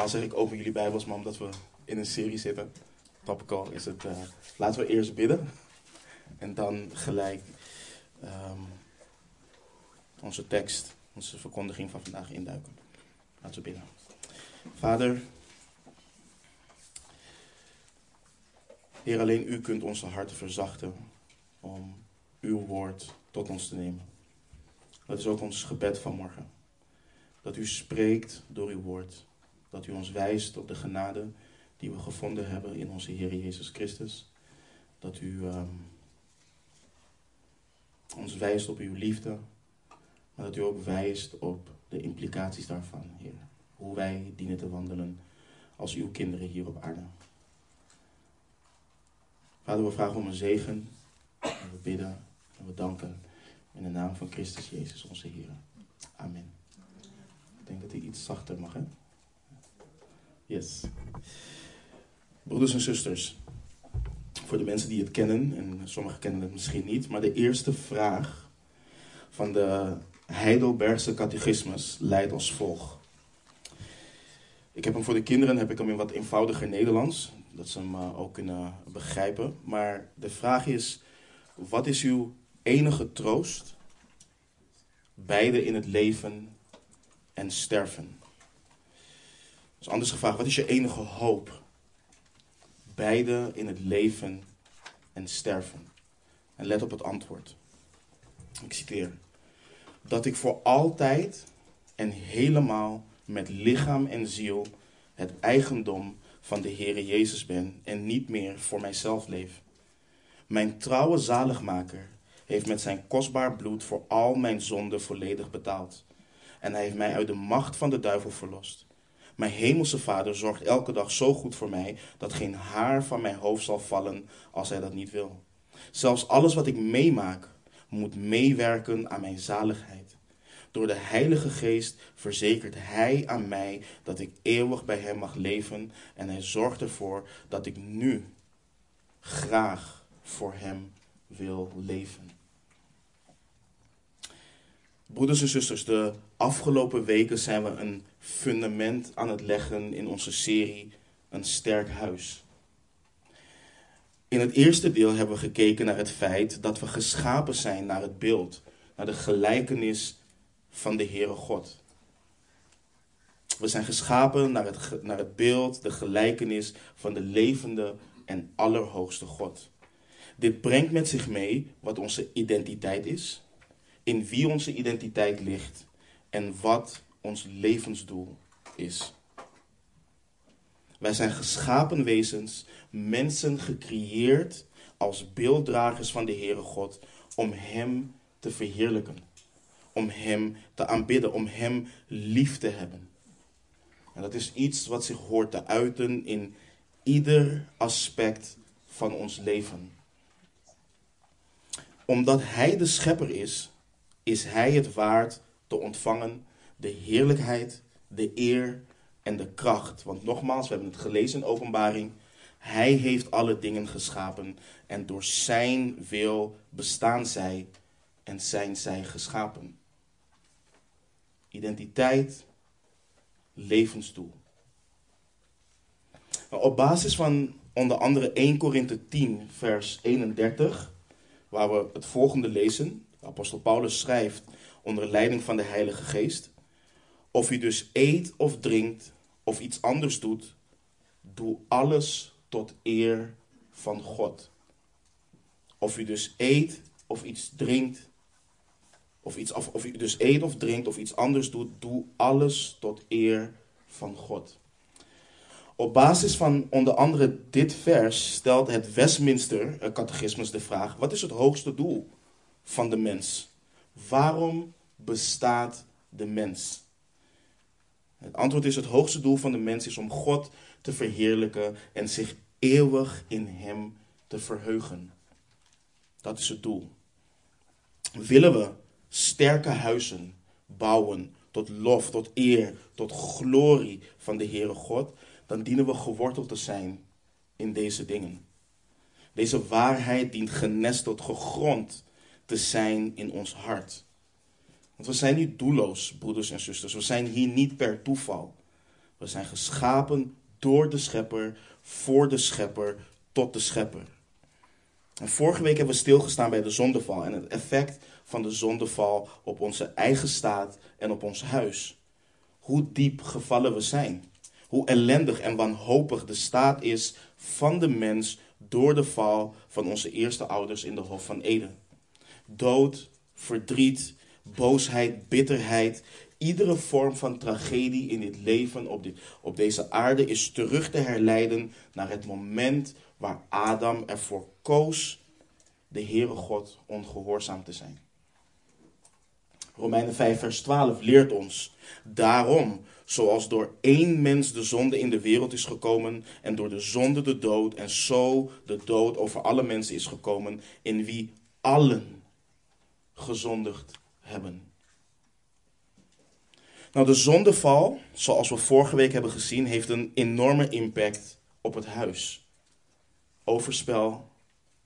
Normaal zeg ik open jullie Bijbels, maar omdat we in een serie zitten, topical, is het. Uh, laten we eerst bidden. En dan gelijk um, onze tekst, onze verkondiging van vandaag induiken. Laten we bidden. Vader. Heer, alleen u kunt onze harten verzachten om uw woord tot ons te nemen. Dat is ook ons gebed vanmorgen. Dat u spreekt door uw woord. Dat u ons wijst op de genade die we gevonden hebben in onze Heer Jezus Christus. Dat u um, ons wijst op uw liefde. Maar dat u ook wijst op de implicaties daarvan, Heer. Hoe wij dienen te wandelen als uw kinderen hier op aarde. Vader, we vragen om een zegen. En we bidden en we danken in de naam van Christus Jezus, onze Heer. Amen. Ik denk dat hij iets zachter mag, hè? Yes. Broeders en zusters, voor de mensen die het kennen, en sommigen kennen het misschien niet, maar de eerste vraag van de Heidelbergse catechismus leidt als volgt. Ik heb hem voor de kinderen heb ik hem in wat eenvoudiger Nederlands, dat ze hem eh, ook kunnen begrijpen. Maar de vraag is: wat is uw enige troost? Beide in het leven en sterven. Dus anders gevraagd: wat is je enige hoop? Beide in het leven en sterven. En let op het antwoord. Ik citeer: Dat ik voor altijd en helemaal met lichaam en ziel het eigendom van de Heere Jezus ben en niet meer voor mijzelf leef. Mijn trouwe zaligmaker heeft met zijn kostbaar bloed voor al mijn zonden volledig betaald. En hij heeft mij uit de macht van de duivel verlost. Mijn hemelse vader zorgt elke dag zo goed voor mij dat geen haar van mijn hoofd zal vallen als hij dat niet wil. Zelfs alles wat ik meemaak moet meewerken aan mijn zaligheid. Door de Heilige Geest verzekert Hij aan mij dat ik eeuwig bij Hem mag leven en Hij zorgt ervoor dat ik nu graag voor Hem wil leven. Broeders en zusters, de afgelopen weken zijn we een fundament aan het leggen in onze serie Een sterk huis. In het eerste deel hebben we gekeken naar het feit dat we geschapen zijn naar het beeld, naar de gelijkenis van de Heere God. We zijn geschapen naar het, naar het beeld, de gelijkenis van de levende en allerhoogste God. Dit brengt met zich mee wat onze identiteit is, in wie onze identiteit ligt en wat ons levensdoel is. Wij zijn geschapen wezens, mensen gecreëerd als beelddragers van de Heere God, om Hem te verheerlijken om Hem te aanbidden, om Hem lief te hebben. En dat is iets wat zich hoort te uiten in ieder aspect van ons leven. Omdat Hij de schepper is, is Hij het waard te ontvangen de heerlijkheid, de eer en de kracht. Want nogmaals, we hebben het gelezen in openbaring. Hij heeft alle dingen geschapen en door Zijn wil bestaan zij en zijn zij geschapen identiteit, levensdoel. Nou, op basis van onder andere 1 Korinthe 10, vers 31, waar we het volgende lezen. Apostel Paulus schrijft onder leiding van de Heilige Geest. Of u dus eet of drinkt of iets anders doet, doe alles tot eer van God. Of u dus eet of iets drinkt of, iets, of, of je dus eet of drinkt of iets anders doet, doe alles tot eer van God. Op basis van onder andere dit vers stelt het Westminster catechismus de vraag: wat is het hoogste doel van de mens? Waarom bestaat de mens? Het antwoord is: het hoogste doel van de mens is om God te verheerlijken en zich eeuwig in Hem te verheugen. Dat is het doel. Willen we sterke huizen bouwen tot lof, tot eer, tot glorie van de Heere God, dan dienen we geworteld te zijn in deze dingen. Deze waarheid dient genesteld, gegrond te zijn in ons hart. Want we zijn niet doelloos, broeders en zusters. We zijn hier niet per toeval. We zijn geschapen door de schepper, voor de schepper, tot de schepper. En vorige week hebben we stilgestaan bij de zondeval en het effect van de zondeval op onze eigen staat en op ons huis. Hoe diep gevallen we zijn. Hoe ellendig en wanhopig de staat is van de mens door de val van onze eerste ouders in de Hof van Eden. Dood, verdriet, boosheid, bitterheid, iedere vorm van tragedie in dit leven op, dit, op deze aarde is terug te herleiden naar het moment waar Adam ervoor koos de Heere God ongehoorzaam te zijn. Romeinen 5, vers 12 leert ons. Daarom, zoals door één mens de zonde in de wereld is gekomen en door de zonde de dood en zo de dood over alle mensen is gekomen, in wie allen gezondigd hebben. Nou, de zondeval, zoals we vorige week hebben gezien, heeft een enorme impact op het huis. Overspel,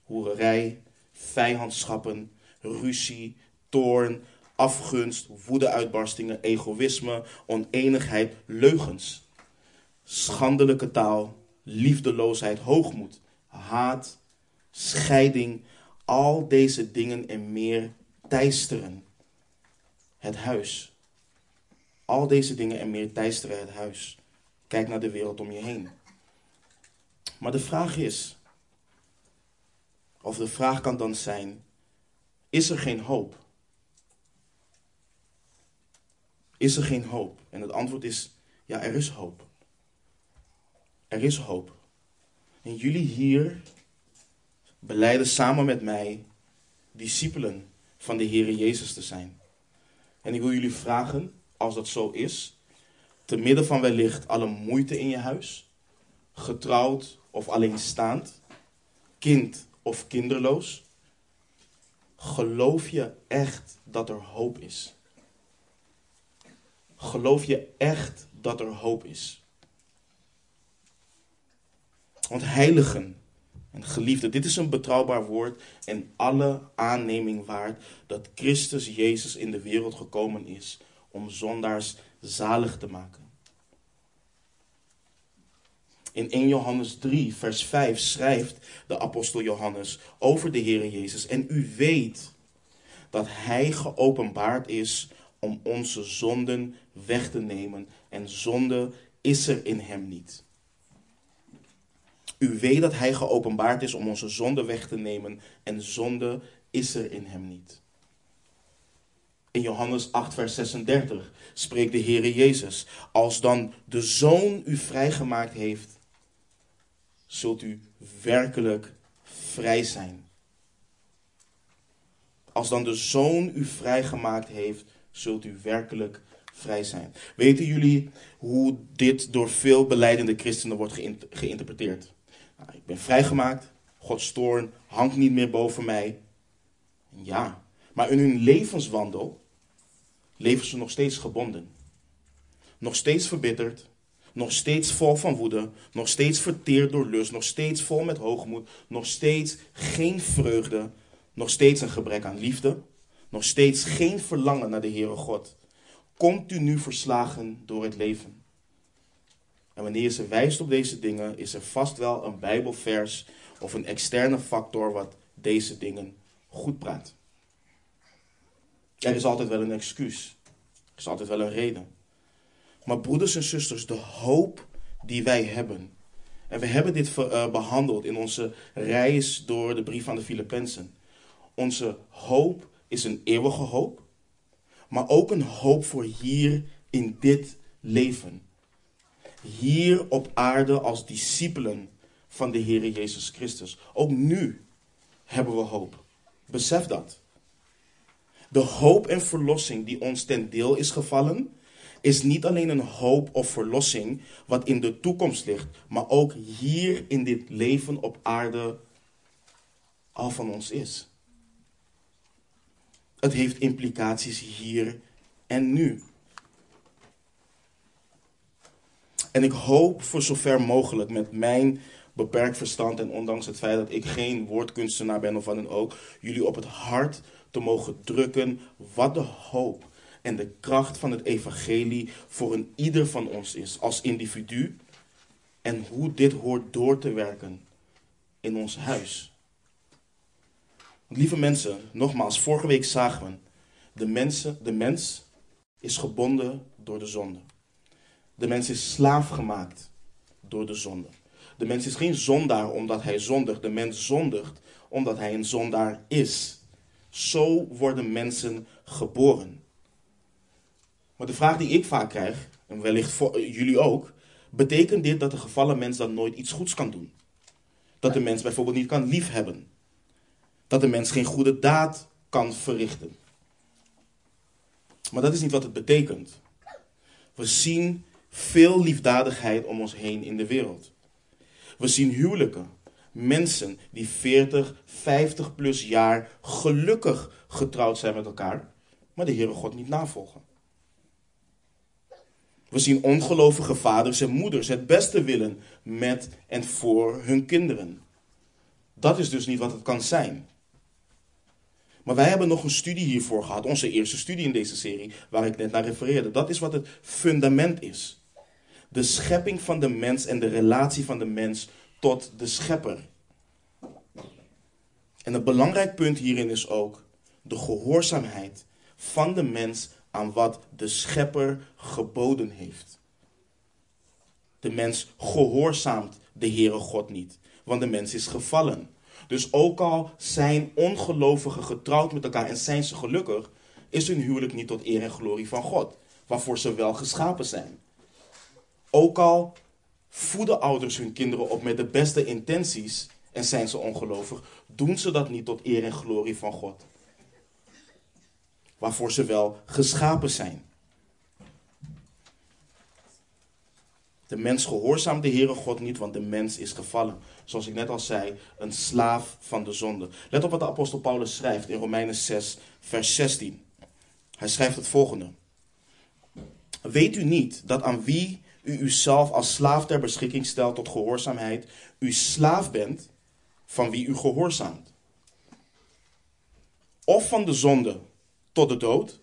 hoererij, vijandschappen, ruzie, toorn, afgunst, woedeuitbarstingen, egoïsme, oneenigheid, leugens, schandelijke taal, liefdeloosheid, hoogmoed, haat, scheiding, al deze dingen en meer teisteren het huis. Al deze dingen en meer teisteren het huis. Kijk naar de wereld om je heen. Maar de vraag is, of de vraag kan dan zijn, is er geen hoop? Is er geen hoop? En het antwoord is, ja, er is hoop. Er is hoop. En jullie hier beleiden samen met mij discipelen van de Heer Jezus te zijn. En ik wil jullie vragen, als dat zo is, te midden van wellicht alle moeite in je huis, getrouwd of alleenstaand, kind of kinderloos, geloof je echt dat er hoop is? Geloof je echt dat er hoop is? Want heiligen en geliefden, dit is een betrouwbaar woord en alle aanneming waard dat Christus Jezus in de wereld gekomen is om zondaars zalig te maken. In 1 Johannes 3, vers 5 schrijft de apostel Johannes over de Heer Jezus. En u weet dat Hij geopenbaard is om onze zonden weg te nemen. En zonde is er in Hem niet. U weet dat Hij geopenbaard is om onze zonde weg te nemen. En zonde is er in Hem niet. In Johannes 8, vers 36 spreekt de Heer Jezus. Als dan de Zoon u vrijgemaakt heeft, zult u werkelijk vrij zijn. Als dan de Zoon u vrijgemaakt heeft, zult u werkelijk vrij zijn. Weten jullie hoe dit door veel beleidende christenen wordt geïnterpreteerd? Ik ben vrijgemaakt, Gods toorn hangt niet meer boven mij. Ja, maar in hun levenswandel leven ze nog steeds gebonden. Nog steeds verbitterd, nog steeds vol van woede, nog steeds verteerd door lust, nog steeds vol met hoogmoed, nog steeds geen vreugde, nog steeds een gebrek aan liefde, nog steeds geen verlangen naar de Heere God. Continu verslagen door het leven. En wanneer ze wijst op deze dingen, is er vast wel een Bijbelvers of een externe factor wat deze dingen goed praat. Er is altijd wel een excuus. Er is altijd wel een reden. Maar broeders en zusters, de hoop die wij hebben. En we hebben dit eh, behandeld in onze reis door de brief aan de Filippenzen. Onze hoop is een eeuwige hoop, maar ook een hoop voor hier in dit leven. Hier op aarde als discipelen van de Heer Jezus Christus. Ook nu hebben we hoop. Besef dat. De hoop en verlossing die ons ten deel is gevallen, is niet alleen een hoop of verlossing wat in de toekomst ligt, maar ook hier in dit leven op aarde al van ons is. Het heeft implicaties hier en nu. En ik hoop voor zover mogelijk met mijn beperkt verstand en ondanks het feit dat ik geen woordkunstenaar ben of wat dan ook, jullie op het hart te mogen drukken wat de hoop en de kracht van het evangelie voor een ieder van ons is als individu en hoe dit hoort door te werken in ons huis. lieve mensen, nogmaals, vorige week zagen we, de, mensen, de mens is gebonden door de zonde. De mens is slaaf gemaakt door de zonde. De mens is geen zondaar omdat hij zondigt. De mens zondigt omdat hij een zondaar is. Zo worden mensen geboren. Maar de vraag die ik vaak krijg, en wellicht voor jullie ook, betekent dit dat de gevallen mens dan nooit iets goeds kan doen? Dat de mens bijvoorbeeld niet kan liefhebben? Dat de mens geen goede daad kan verrichten? Maar dat is niet wat het betekent. We zien veel liefdadigheid om ons heen in de wereld. We zien huwelijken. Mensen die 40, 50 plus jaar gelukkig getrouwd zijn met elkaar, maar de Heere God niet navolgen. We zien ongelovige vaders en moeders het beste willen met en voor hun kinderen. Dat is dus niet wat het kan zijn. Maar wij hebben nog een studie hiervoor gehad, onze eerste studie in deze serie, waar ik net naar refereerde. Dat is wat het fundament is. De schepping van de mens en de relatie van de mens tot de schepper. En een belangrijk punt hierin is ook de gehoorzaamheid van de mens aan wat de schepper geboden heeft. De mens gehoorzaamt de Heere God niet, want de mens is gevallen. Dus ook al zijn ongelovigen getrouwd met elkaar en zijn ze gelukkig, is hun huwelijk niet tot eer en glorie van God, waarvoor ze wel geschapen zijn. Ook al voeden ouders hun kinderen op met de beste intenties en zijn ze ongelovig, doen ze dat niet tot eer en glorie van God, waarvoor ze wel geschapen zijn. De mens gehoorzaamt de Heere God niet, want de mens is gevallen. Zoals ik net al zei, een slaaf van de zonde. Let op wat de apostel Paulus schrijft in Romeinen 6, vers 16. Hij schrijft het volgende. Weet u niet dat aan wie u uzelf als slaaf ter beschikking stelt tot gehoorzaamheid, u slaaf bent van wie u gehoorzaamt? Of van de zonde tot de dood,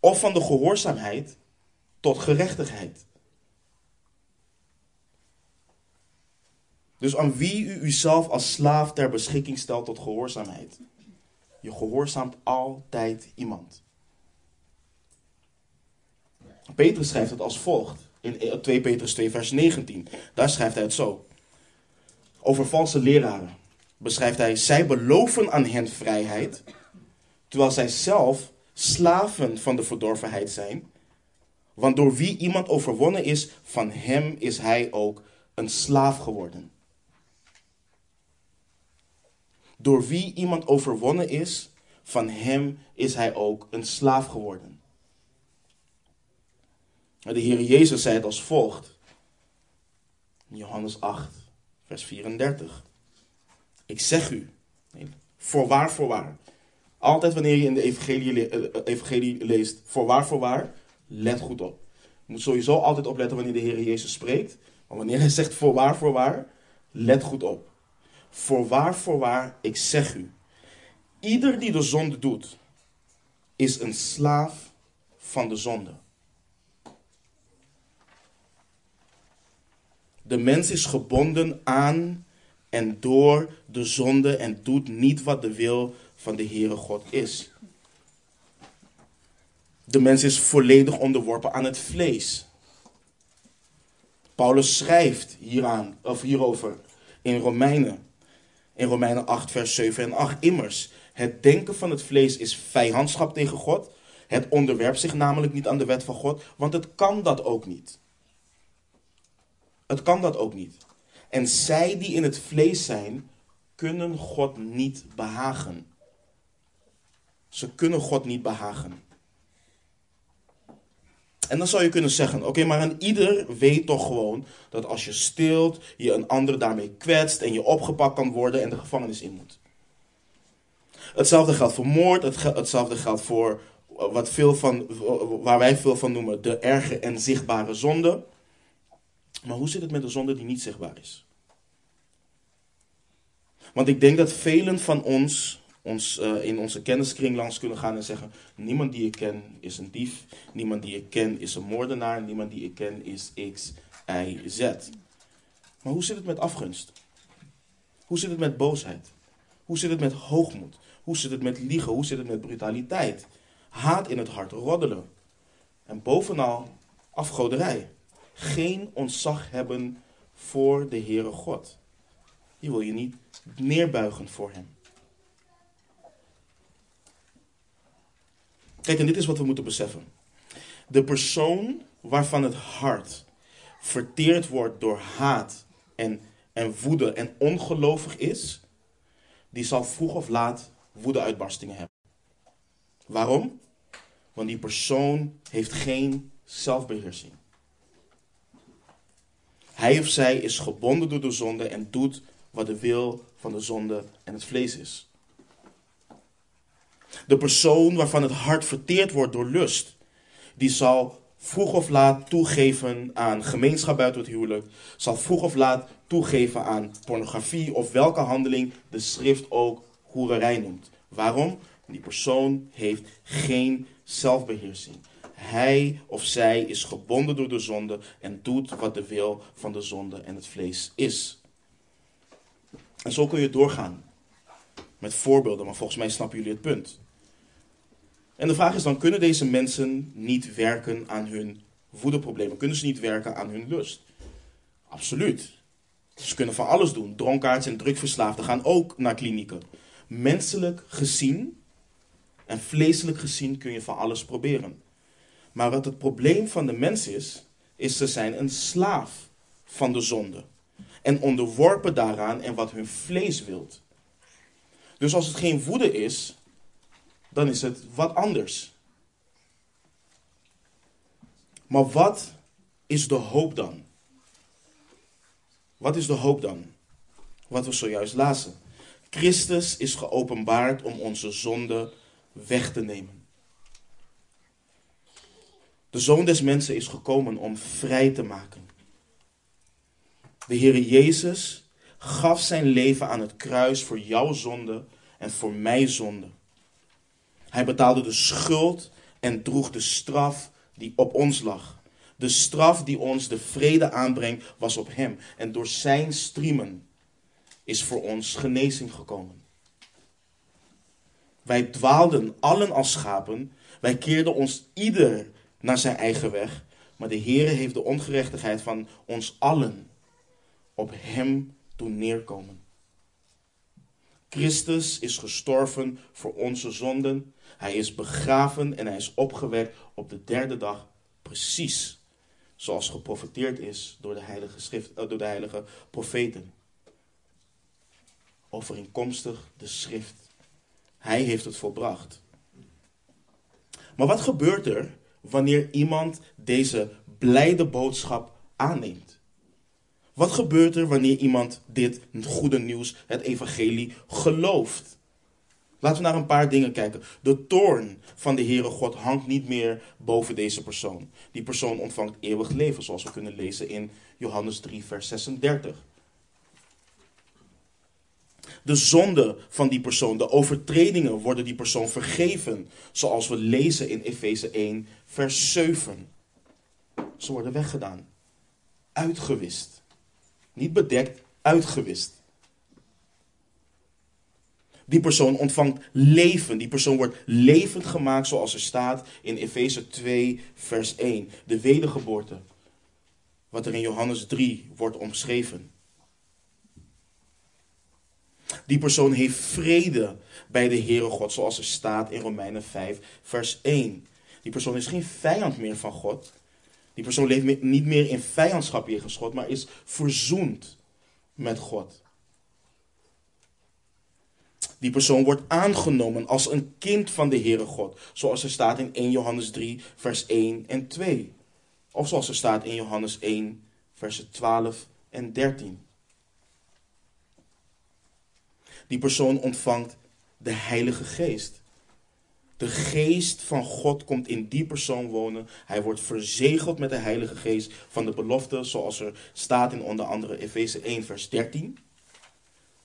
of van de gehoorzaamheid tot gerechtigheid. Dus aan wie u uzelf als slaaf ter beschikking stelt tot gehoorzaamheid. Je gehoorzaamt altijd iemand. Petrus schrijft het als volgt in 2 Petrus 2 vers 19. Daar schrijft hij het zo. Over valse leraren beschrijft hij, zij beloven aan hen vrijheid, terwijl zij zelf slaven van de verdorvenheid zijn. Want door wie iemand overwonnen is, van hem is hij ook een slaaf geworden. Door wie iemand overwonnen is, van hem is hij ook een slaaf geworden. De Heer Jezus zei het als volgt. Johannes 8, vers 34. Ik zeg u, voorwaar, voorwaar. Altijd wanneer je in de evangelie, eh, evangelie leest, voorwaar, voorwaar, let goed op. Je moet sowieso altijd opletten wanneer de Heer Jezus spreekt. Maar wanneer hij zegt voorwaar, voorwaar, let goed op. Voorwaar, voorwaar, ik zeg u. Ieder die de zonde doet, is een slaaf van de zonde. De mens is gebonden aan en door de zonde en doet niet wat de wil van de Heere God is. De mens is volledig onderworpen aan het vlees. Paulus schrijft hieraan, of hierover in Romeinen. In Romeinen 8, vers 7 en 8. Immers, het denken van het vlees is vijandschap tegen God. Het onderwerpt zich namelijk niet aan de wet van God, want het kan dat ook niet. Het kan dat ook niet. En zij die in het vlees zijn, kunnen God niet behagen. Ze kunnen God niet behagen. En dan zou je kunnen zeggen: oké, maar een ieder weet toch gewoon dat als je stilt, je een ander daarmee kwetst en je opgepakt kan worden en de gevangenis in moet. Hetzelfde geldt voor moord, hetzelfde geldt voor wat veel van, waar wij veel van noemen de erge en zichtbare zonde. Maar hoe zit het met de zonde die niet zichtbaar is? Want ik denk dat velen van ons ons, eh, in onze kenniskring langs kunnen gaan en zeggen: Niemand die ik ken is een dief. Niemand die ik ken is een moordenaar. Niemand die ik ken is X, Y, Z. Maar hoe zit het met afgunst? Hoe zit het met boosheid? Hoe zit het met hoogmoed? Hoe zit het met liegen? Hoe zit het met brutaliteit? Haat in het hart, roddelen. En bovenal afgoderij. Geen ontzag hebben voor de Heere God. Je wil je niet neerbuigen voor Hem. Kijk, en dit is wat we moeten beseffen. De persoon waarvan het hart verteerd wordt door haat en, en woede en ongelovig is, die zal vroeg of laat woedeuitbarstingen hebben. Waarom? Want die persoon heeft geen zelfbeheersing. Hij of zij is gebonden door de zonde en doet wat de wil van de zonde en het vlees is. De persoon waarvan het hart verteerd wordt door lust, die zal vroeg of laat toegeven aan gemeenschap buiten het huwelijk, zal vroeg of laat toegeven aan pornografie of welke handeling de schrift ook hoererij noemt. Waarom? Die persoon heeft geen zelfbeheersing. Hij of zij is gebonden door de zonde en doet wat de wil van de zonde en het vlees is. En zo kun je doorgaan met voorbeelden, maar volgens mij snappen jullie het punt. En de vraag is dan, kunnen deze mensen niet werken aan hun voederproblemen? Kunnen ze niet werken aan hun lust? Absoluut. Ze kunnen van alles doen. Dronkaards en drugverslaafden gaan ook naar klinieken. Menselijk gezien en vleeselijk gezien kun je van alles proberen. Maar wat het probleem van de mens is, is ze zijn een slaaf van de zonde. En onderworpen daaraan en wat hun vlees wilt. Dus als het geen woede is, dan is het wat anders. Maar wat is de hoop dan? Wat is de hoop dan? Wat we zojuist lazen. Christus is geopenbaard om onze zonde weg te nemen. De zoon des mensen is gekomen om vrij te maken. De Heere Jezus gaf zijn leven aan het kruis voor jouw zonde en voor mijn zonde. Hij betaalde de schuld en droeg de straf die op ons lag. De straf die ons de vrede aanbrengt was op hem. En door zijn striemen is voor ons genezing gekomen. Wij dwaalden allen als schapen. Wij keerden ons ieder naar zijn eigen weg. Maar de Heere heeft de ongerechtigheid van ons allen op hem doen neerkomen. Christus is gestorven voor onze zonden. Hij is begraven en hij is opgewekt op de derde dag, precies zoals geprofeteerd is door de heilige, schrift, eh, door de heilige profeten. Overeenkomstig de schrift. Hij heeft het volbracht. Maar wat gebeurt er wanneer iemand deze blijde boodschap aanneemt? Wat gebeurt er wanneer iemand dit goede nieuws, het evangelie, gelooft? Laten we naar een paar dingen kijken. De toorn van de Heere God hangt niet meer boven deze persoon. Die persoon ontvangt eeuwig leven, zoals we kunnen lezen in Johannes 3, vers 36. De zonde van die persoon, de overtredingen worden die persoon vergeven, zoals we lezen in Efeze 1, vers 7. Ze worden weggedaan, uitgewist. Niet bedekt, uitgewist. Die persoon ontvangt leven. Die persoon wordt levend gemaakt zoals er staat in Efeze 2, vers 1. De wedergeboorte. Wat er in Johannes 3 wordt omschreven. Die persoon heeft vrede bij de Heere God, zoals er staat in Romeinen 5, vers 1. Die persoon is geen vijand meer van God. Die persoon leeft niet meer in vijandschap jegens God, maar is verzoend met God. Die persoon wordt aangenomen als een kind van de Heere God. Zoals er staat in 1 Johannes 3, vers 1 en 2. Of zoals er staat in Johannes 1, vers 12 en 13. Die persoon ontvangt de Heilige Geest. De geest van God komt in die persoon wonen. Hij wordt verzegeld met de Heilige Geest van de belofte, zoals er staat in onder andere Efeze 1, vers 13.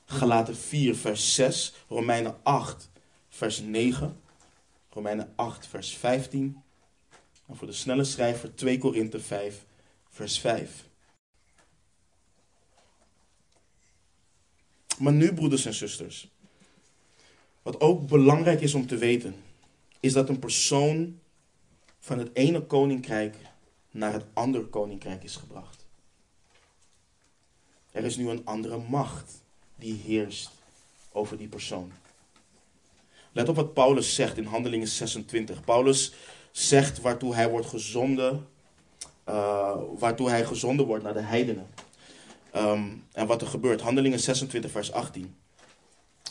Galaten 4, vers 6. Romeinen 8, vers 9. Romeinen 8, vers 15. En voor de snelle schrijver 2 Korinthe 5, vers 5. Maar nu, broeders en zusters, wat ook belangrijk is om te weten, is dat een persoon van het ene koninkrijk naar het andere koninkrijk is gebracht. Er is nu een andere macht die heerst over die persoon. Let op wat Paulus zegt in Handelingen 26. Paulus zegt waartoe hij wordt gezonden, uh, waartoe hij gezonden wordt naar de heidenen. Ehm, en wat er gebeurt. Handelingen 26, vers 18.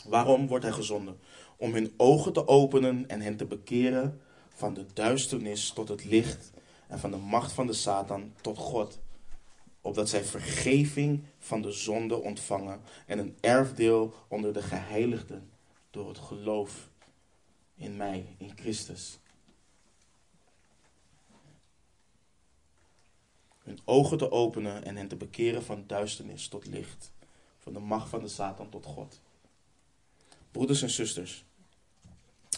Waarom wordt hij gezonden? Om hun ogen te openen en hen te bekeren van de duisternis tot het licht en van de macht van de Satan tot God. Opdat zij vergeving van de zonde ontvangen en een erfdeel onder de geheiligden door het geloof in mij, in Christus. Hun ogen te openen en hen te bekeren van duisternis tot licht, van de macht van de Satan tot God. Broeders en zusters,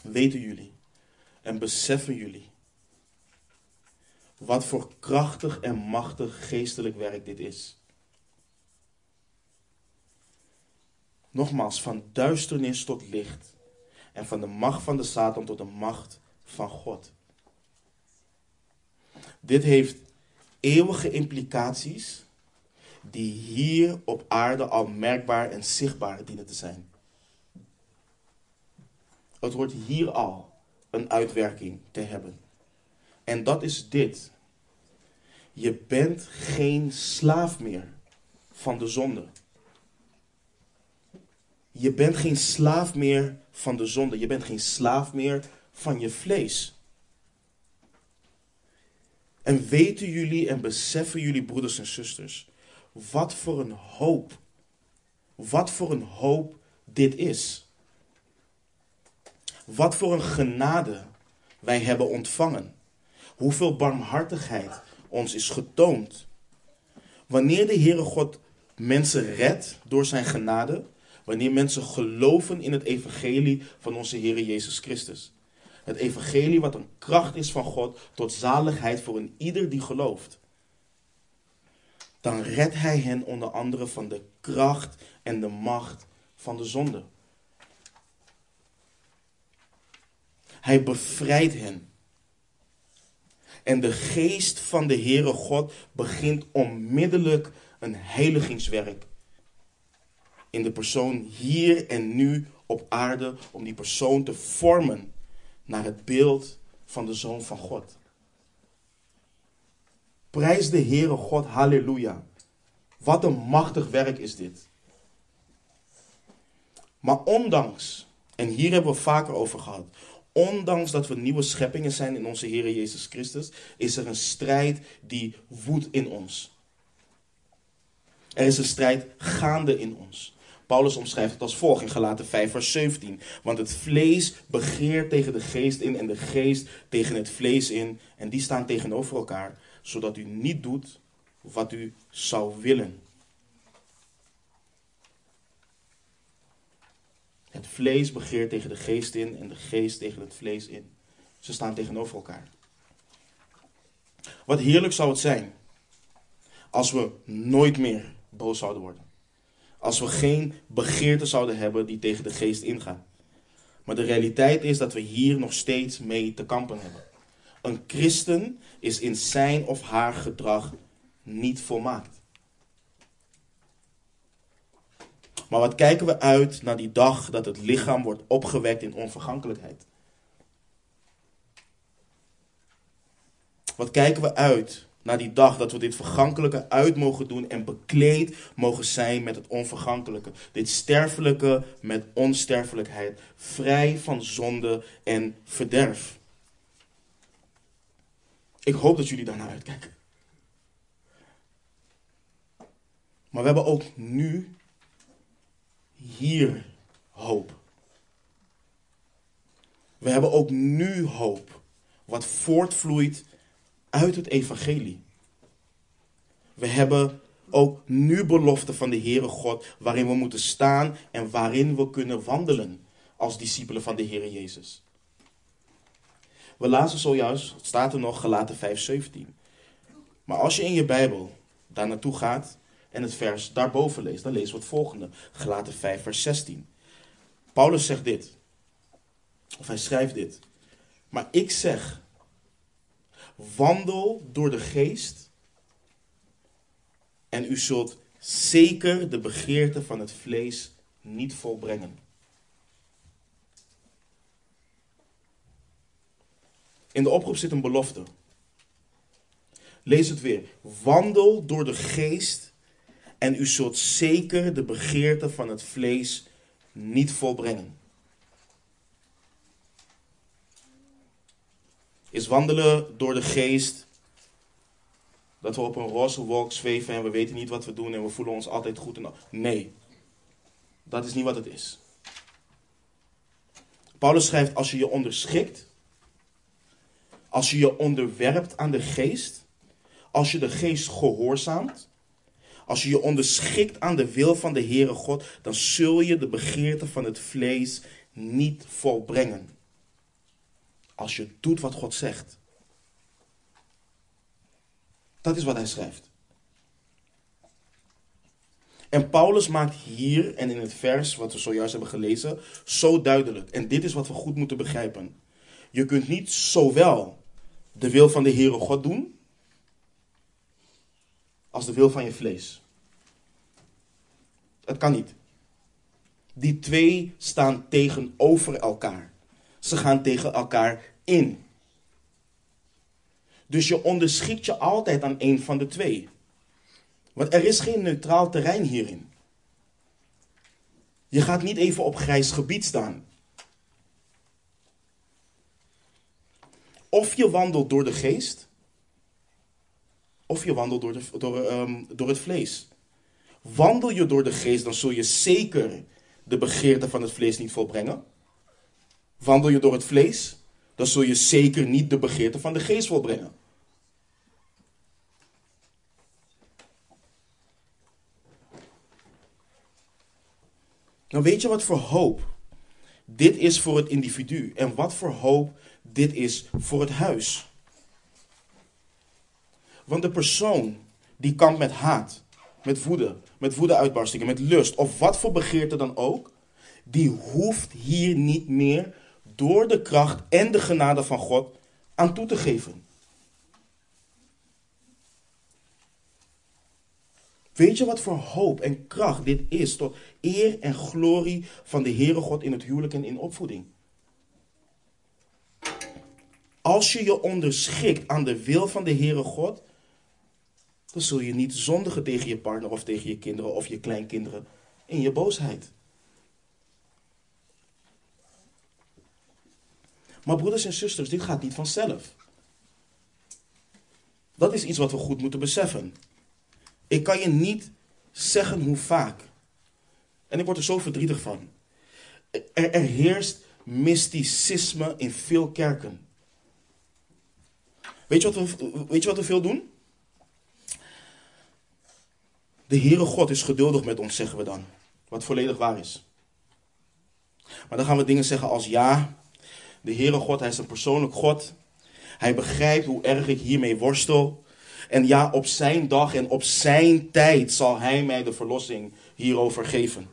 weten jullie en beseffen jullie wat voor krachtig en machtig geestelijk werk dit is? Nogmaals, van duisternis tot licht en van de macht van de Satan tot de macht van God. Dit heeft eeuwige implicaties die hier op aarde al merkbaar en zichtbaar dienen te zijn. Het wordt hier al een uitwerking te hebben. En dat is dit. Je bent geen slaaf meer van de zonde. Je bent geen slaaf meer van de zonde. Je bent geen slaaf meer van je vlees. En weten jullie en beseffen jullie, broeders en zusters, wat voor een hoop, wat voor een hoop dit is. Wat voor een genade wij hebben ontvangen. Hoeveel barmhartigheid ons is getoond. Wanneer de Heere God mensen redt door zijn genade, wanneer mensen geloven in het evangelie van onze Heere Jezus Christus. Het evangelie wat een kracht is van God tot zaligheid voor een ieder die gelooft. Dan redt hij hen onder andere van de kracht en de macht van de zonde. Hij bevrijdt hen. En de geest van de Heere God begint onmiddellijk een heiligingswerk in de persoon hier en nu op aarde om die persoon te vormen naar het beeld van de Zoon van God. Prijs de Heere God, halleluja. Wat een machtig werk is dit. Maar ondanks, en hier hebben we vaker over gehad, ondanks dat we nieuwe scheppingen zijn in onze Heer Jezus Christus, is er een strijd die woedt in ons. Er is een strijd gaande in ons. Paulus omschrijft het als volgt in Galaten 5 vers 17. Want het vlees begeert tegen de geest in en de geest tegen het vlees in. En die staan tegenover elkaar, zodat u niet doet wat u zou willen. Het vlees begeert tegen de geest in en de geest tegen het vlees in. Ze staan tegenover elkaar. Wat heerlijk zou het zijn als we nooit meer boos zouden worden. Als we geen begeerte zouden hebben die tegen de geest ingaan. Maar de realiteit is dat we hier nog steeds mee te kampen hebben. Een christen is in zijn of haar gedrag niet volmaakt. Maar wat kijken we uit naar die dag dat het lichaam wordt opgewekt in onvergankelijkheid? Wat kijken we uit naar die dag dat we dit vergankelijke uit mogen doen en bekleed mogen zijn met het onvergankelijke. Dit sterfelijke met onsterfelijkheid, vrij van zonde en verderf. Ik hoop dat jullie daarnaar uitkijken. Maar we hebben ook nu hier hoop. We hebben ook nu hoop, wat voortvloeit uit het evangelie. We hebben ook nu beloften van de Heere God waarin we moeten staan en waarin we kunnen wandelen als discipelen van de Heere Jezus. We lazen zojuist, het staat er nog, gelaten 5:17. Maar als je in je Bijbel daar naartoe gaat en het vers daarboven leest, dan lezen we het volgende. Gelaten 5 vers 16. Paulus zegt dit. Of hij schrijft dit. Maar ik zeg, wandel door de geest en u zult zeker de begeerte van het vlees niet volbrengen. In de oproep zit een belofte. Lees het weer. Wandel door de geest en u zult zeker de begeerte van het vlees niet volbrengen. Is wandelen door de geest dat we op een roze wolk zweven en we weten niet wat we doen en we voelen ons altijd goed en Nee, dat is niet wat het is. Paulus schrijft: als je je onderschikt, als je je onderwerpt aan de geest, als je de geest gehoorzaamt, als je je onderschikt aan de wil van de Heere God, dan zul je de begeerte van het vlees niet volbrengen. Als je doet wat God zegt. Dat is wat hij schrijft. En Paulus maakt hier en in het vers wat we zojuist hebben gelezen zo duidelijk. En dit is wat we goed moeten begrijpen. Je kunt niet zowel de wil van de Heere God doen als de wil van je vlees. Het kan niet. Die twee staan tegenover elkaar. Ze gaan tegen elkaar in. Dus je onderschikt je altijd aan een van de twee. Want er is geen neutraal terrein hierin. Je gaat niet even op grijs gebied staan. Of je wandelt door de geest, of je wandelt door, de, door, door het vlees. Wandel je door de geest, dan zul je zeker de begeerte van het vlees niet volbrengen. Wandel je door het vlees, dan zul je zeker niet de begeerte van de geest volbrengen. Nou weet je wat voor hoop dit is voor het individu en wat voor hoop dit is voor het huis. Want de persoon die kampt met haat, met woede, met woedeuitbarstingen, met lust of wat voor begeerte dan ook, die hoeft hier niet meer door de kracht en de genade van God aan toe te geven. Weet je wat voor hoop en kracht dit is tot eer en glorie van de Heere God in het huwelijk en in opvoeding? Als je je onderschikt aan de wil van de Heere God, dan zul je niet zondigen tegen je partner of tegen je kinderen of je kleinkinderen in je boosheid. Maar broeders en zusters, dit gaat niet vanzelf. Dat is iets wat we goed moeten beseffen. Ik kan je niet zeggen hoe vaak. En ik word er zo verdrietig van. Er, er heerst mysticisme in veel kerken. Weet je, wat we, weet je wat we veel doen? De Heere God is geduldig met ons, zeggen we dan. Wat volledig waar is. Maar dan gaan we dingen zeggen als ja, de Heere God, Hij is een persoonlijk God. Hij begrijpt hoe erg ik hiermee worstel. En ja, op zijn dag en op zijn tijd zal Hij mij de verlossing hierover geven.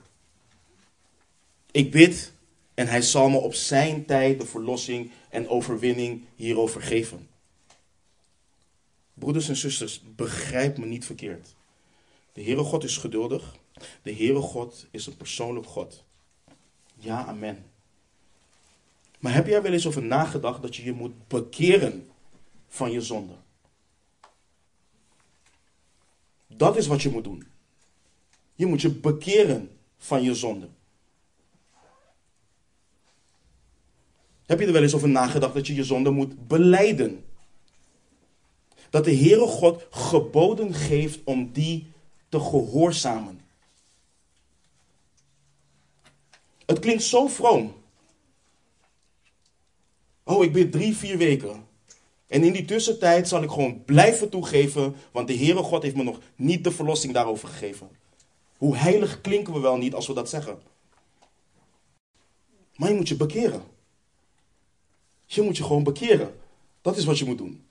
Ik bid en Hij zal me op zijn tijd de verlossing en overwinning hierover geven. Broeders en zusters, begrijp me niet verkeerd. De Heere God is geduldig. De Heere God is een persoonlijk God. Ja, amen. Maar heb jij wel eens over nagedacht dat je je moet bekeren van je zonde? Dat is wat je moet doen. Je moet je bekeren van je zonde. Heb je er wel eens over nagedacht dat je je zonde moet beleiden? Dat de Heere God geboden geeft om die te gehoorzamen. Het klinkt zo vroom. Oh, ik bid drie, vier weken. En in die tussentijd zal ik gewoon blijven toegeven, want de Heere God heeft me nog niet de verlossing daarover gegeven. Hoe heilig klinken we wel niet als we dat zeggen? Maar je moet je bekeren. Je moet je gewoon bekeren. Dat is wat je moet doen.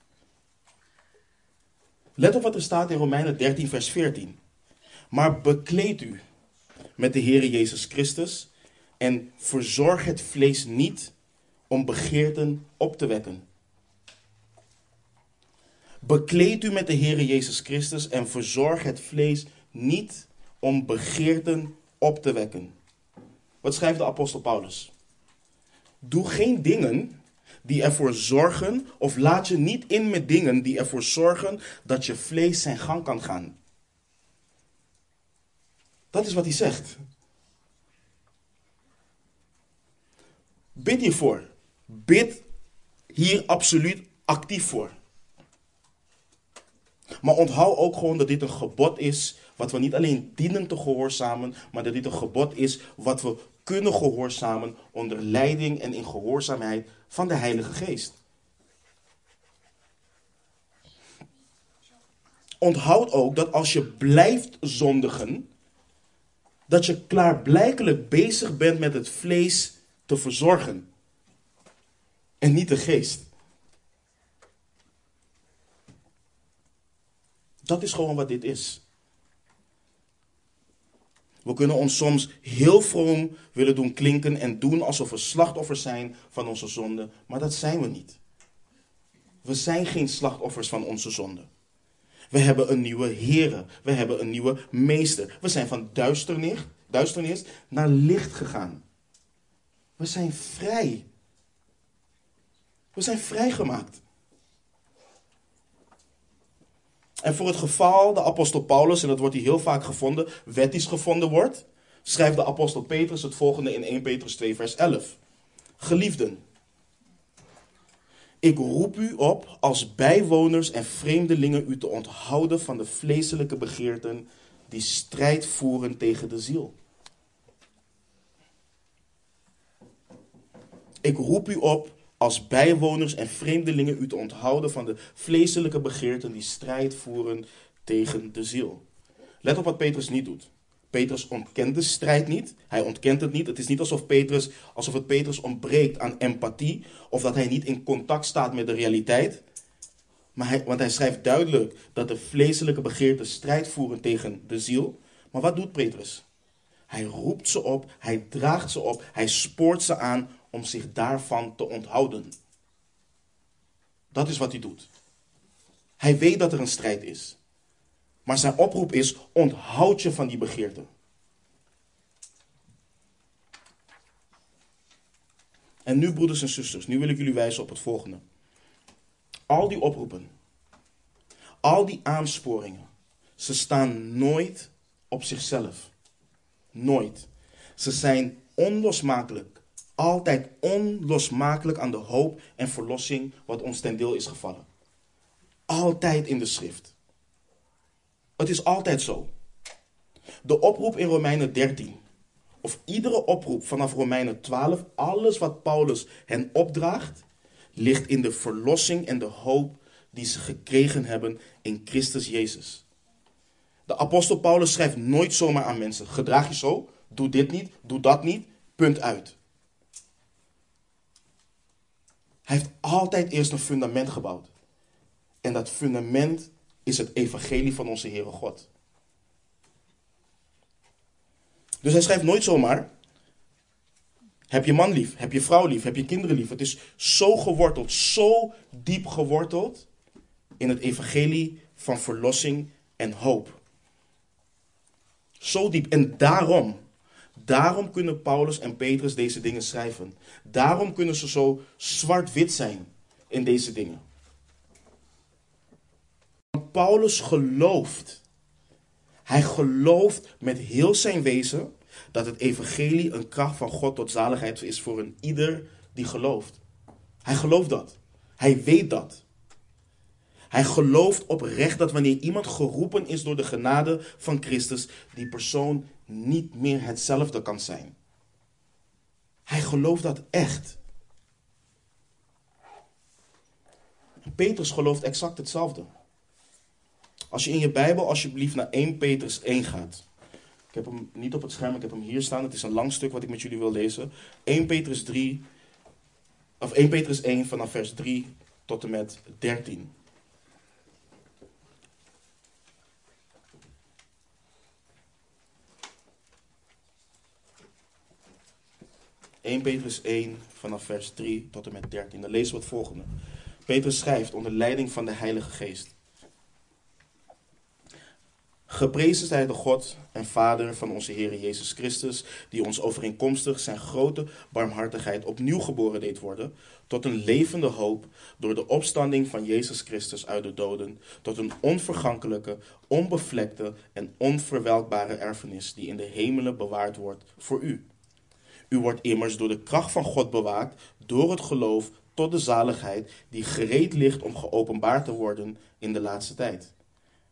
Let op wat er staat in Romeinen 13, vers 14. Maar bekleed u met de Heere Jezus Christus en verzorg het vlees niet om begeerten op te wekken. Bekleed u met de Heere Jezus Christus en verzorg het vlees niet om begeerten op te wekken. Wat schrijft de apostel Paulus? Doe geen dingen die ervoor zorgen, of laat je niet in met dingen die ervoor zorgen dat je vlees zijn gang kan gaan. Dat is wat hij zegt. Bid hiervoor. Bid hier absoluut actief voor. Maar onthoud ook gewoon dat dit een gebod is wat we niet alleen dienen te gehoorzamen, maar dat dit een gebod is wat we kunnen gehoorzamen onder leiding en in gehoorzaamheid van de Heilige Geest. Onthoud ook dat als je blijft zondigen, dat je klaarblijkelijk bezig bent met het vlees te verzorgen en niet de geest. Dat is gewoon wat dit is. We kunnen ons soms heel vroom willen doen klinken en doen alsof we slachtoffers zijn van onze zonde, maar dat zijn we niet. We zijn geen slachtoffers van onze zonde. We hebben een nieuwe Here. We hebben een nieuwe Meester. We zijn van duisternis, duisternis naar licht gegaan. We zijn vrij. We zijn vrijgemaakt. En voor het geval de apostel Paulus, en dat wordt hier heel vaak gevonden, wettisch gevonden wordt, schrijft de apostel Petrus het volgende in 1 Petrus 2, vers 11. Geliefden, ik roep u op als bijwoners en vreemdelingen u te onthouden van de vleeselijke begeerten die strijd voeren tegen de ziel. Ik roep u op als bijwoners en vreemdelingen u te onthouden van de vleeselijke begeerten die strijd voeren tegen de ziel. Let op wat Petrus niet doet. Petrus ontkent de strijd niet. Hij ontkent het niet. Het is niet alsof, Petrus, alsof het Petrus ontbreekt aan empathie of dat hij niet in contact staat met de realiteit. Maar hij, want hij schrijft duidelijk dat de vleeselijke begeerten strijd voeren tegen de ziel. Maar wat doet Petrus? Hij roept ze op, hij draagt ze op, hij spoort ze aan om zich daarvan te onthouden. Dat is wat hij doet. Hij weet dat er een strijd is. Maar zijn oproep is: onthoud je van die begeerte. En nu, broeders en zusters, nu wil ik jullie wijzen op het volgende. Al die oproepen, al die aansporingen, ze staan nooit op zichzelf. Nooit. Ze zijn onlosmakelijk altijd onlosmakelijk aan de hoop en verlossing wat ons ten deel is gevallen. Altijd in de schrift. Het is altijd zo. De oproep in Romeinen 13, of iedere oproep vanaf Romeinen 12, alles wat Paulus hen opdraagt, ligt in de verlossing en de hoop die ze gekregen hebben in Christus Jezus. De apostel Paulus schrijft nooit zomaar aan mensen: gedraag je zo, doe dit niet, doe dat niet, punt uit. Hij heeft altijd eerst een fundament gebouwd. En dat fundament is het evangelie van onze Heere God. Dus hij schrijft nooit zomaar. Heb je man lief, heb je vrouw lief, heb je kinderen lief. Het is zo geworteld, zo diep geworteld in het evangelie van verlossing en hoop. Zo diep. En daarom Daarom kunnen Paulus en Petrus deze dingen schrijven. Daarom kunnen ze zo zwart-wit zijn in deze dingen. Paulus gelooft. Hij gelooft met heel zijn wezen dat het evangelie een kracht van God tot zaligheid is voor een ieder die gelooft. Hij gelooft dat. Hij weet dat. Hij gelooft oprecht dat wanneer iemand geroepen is door de genade van Christus, die persoon niet meer hetzelfde kan zijn. Hij gelooft dat echt. Petrus gelooft exact hetzelfde. Als je in je Bijbel alsjeblieft naar 1 Petrus 1 gaat. Ik heb hem niet op het scherm, ik heb hem hier staan. Het is een lang stuk wat ik met jullie wil lezen. 1 Petrus 3, of 1 Petrus 1 vanaf vers 3 tot en met 13. 1 Petrus 1 vanaf vers 3 tot en met 13. Dan lezen we het volgende. Petrus schrijft onder leiding van de Heilige Geest. Geprezen zij de God en Vader van onze Heer Jezus Christus, die ons overeenkomstig zijn grote barmhartigheid opnieuw geboren deed worden, tot een levende hoop door de opstanding van Jezus Christus uit de doden, tot een onvergankelijke, onbevlekte en onverwelkbare erfenis die in de hemelen bewaard wordt voor u. U wordt immers door de kracht van God bewaakt, door het geloof tot de zaligheid die gereed ligt om geopenbaard te worden in de laatste tijd.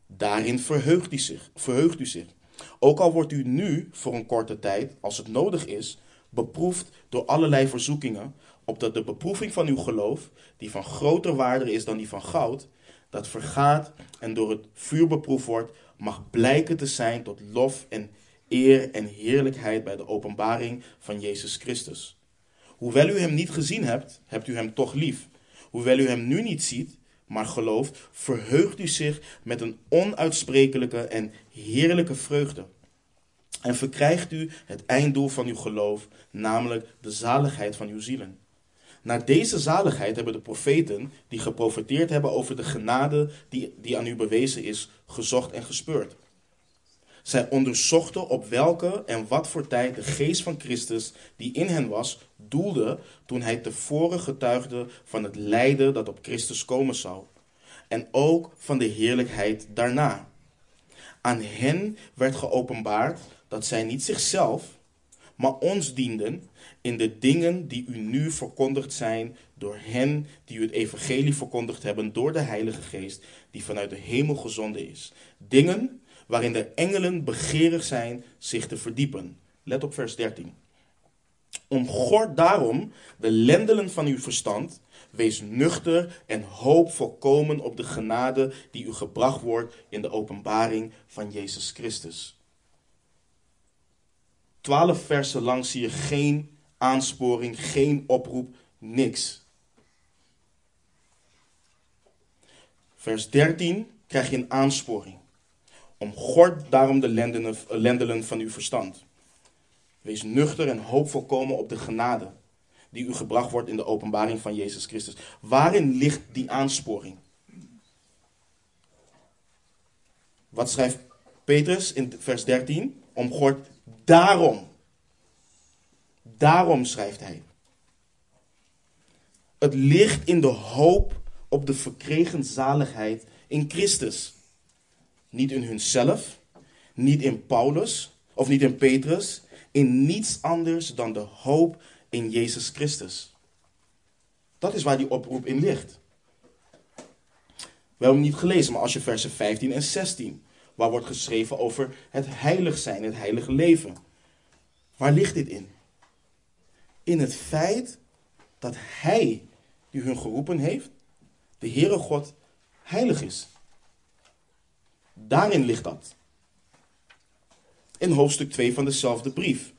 Daarin verheugt u zich. Verheugt u zich. Ook al wordt u nu voor een korte tijd, als het nodig is, beproefd door allerlei verzoekingen, opdat de beproeving van uw geloof, die van groter waarde is dan die van goud, dat vergaat en door het vuur beproefd wordt, mag blijken te zijn tot lof en eer en heerlijkheid bij de openbaring van Jezus Christus. Hoewel u hem niet gezien hebt, hebt u hem toch lief. Hoewel u hem nu niet ziet, maar gelooft, verheugt u zich met een onuitsprekelijke en heerlijke vreugde. En verkrijgt u het einddoel van uw geloof, namelijk de zaligheid van uw zielen. Naar deze zaligheid hebben de profeten, die geprofeteerd hebben over de genade die, die aan u bewezen is, gezocht en gespeurd. Zij onderzochten op welke en wat voor tijd de geest van Christus, die in hen was, doelde toen hij tevoren getuigde van het lijden dat op Christus komen zou. En ook van de heerlijkheid daarna. Aan hen werd geopenbaard dat zij niet zichzelf, maar ons dienden in de dingen die u nu verkondigd zijn door hen die u het evangelie verkondigd hebben door de Heilige Geest die vanuit de hemel gezonden is. Dingen waarin de engelen begeerig zijn zich te verdiepen. Let op vers 13. Omgord daarom de lendelen van uw verstand, wees nuchter en hoop volkomen op de genade die u gebracht wordt in de openbaring van Jezus Christus. Twaalf versen lang zie je geen aansporing, geen oproep, niks. Vers 13 krijg je een aansporing. Omgord daarom de lendelen van uw verstand. Wees nuchter en hoop volkomen op de genade die u gebracht wordt in de openbaring van Jezus Christus. Waarin ligt die aansporing? Wat schrijft Petrus in vers 13? Omgord daarom. Daarom schrijft hij. Het ligt in de hoop op de verkregen zaligheid in Christus. Niet in hunzelf, niet in Paulus of niet in Petrus, in niets anders dan de hoop in Jezus Christus. Dat is waar die oproep in ligt. We hebben hem niet gelezen, maar als je versen 15 en 16, waar wordt geschreven over het heilig zijn, het heilige leven. Waar ligt dit in? In het feit dat Hij, die hun geroepen heeft, de Heere God, heilig is. Daarin ligt dat. In hoofdstuk 2 van dezelfde brief.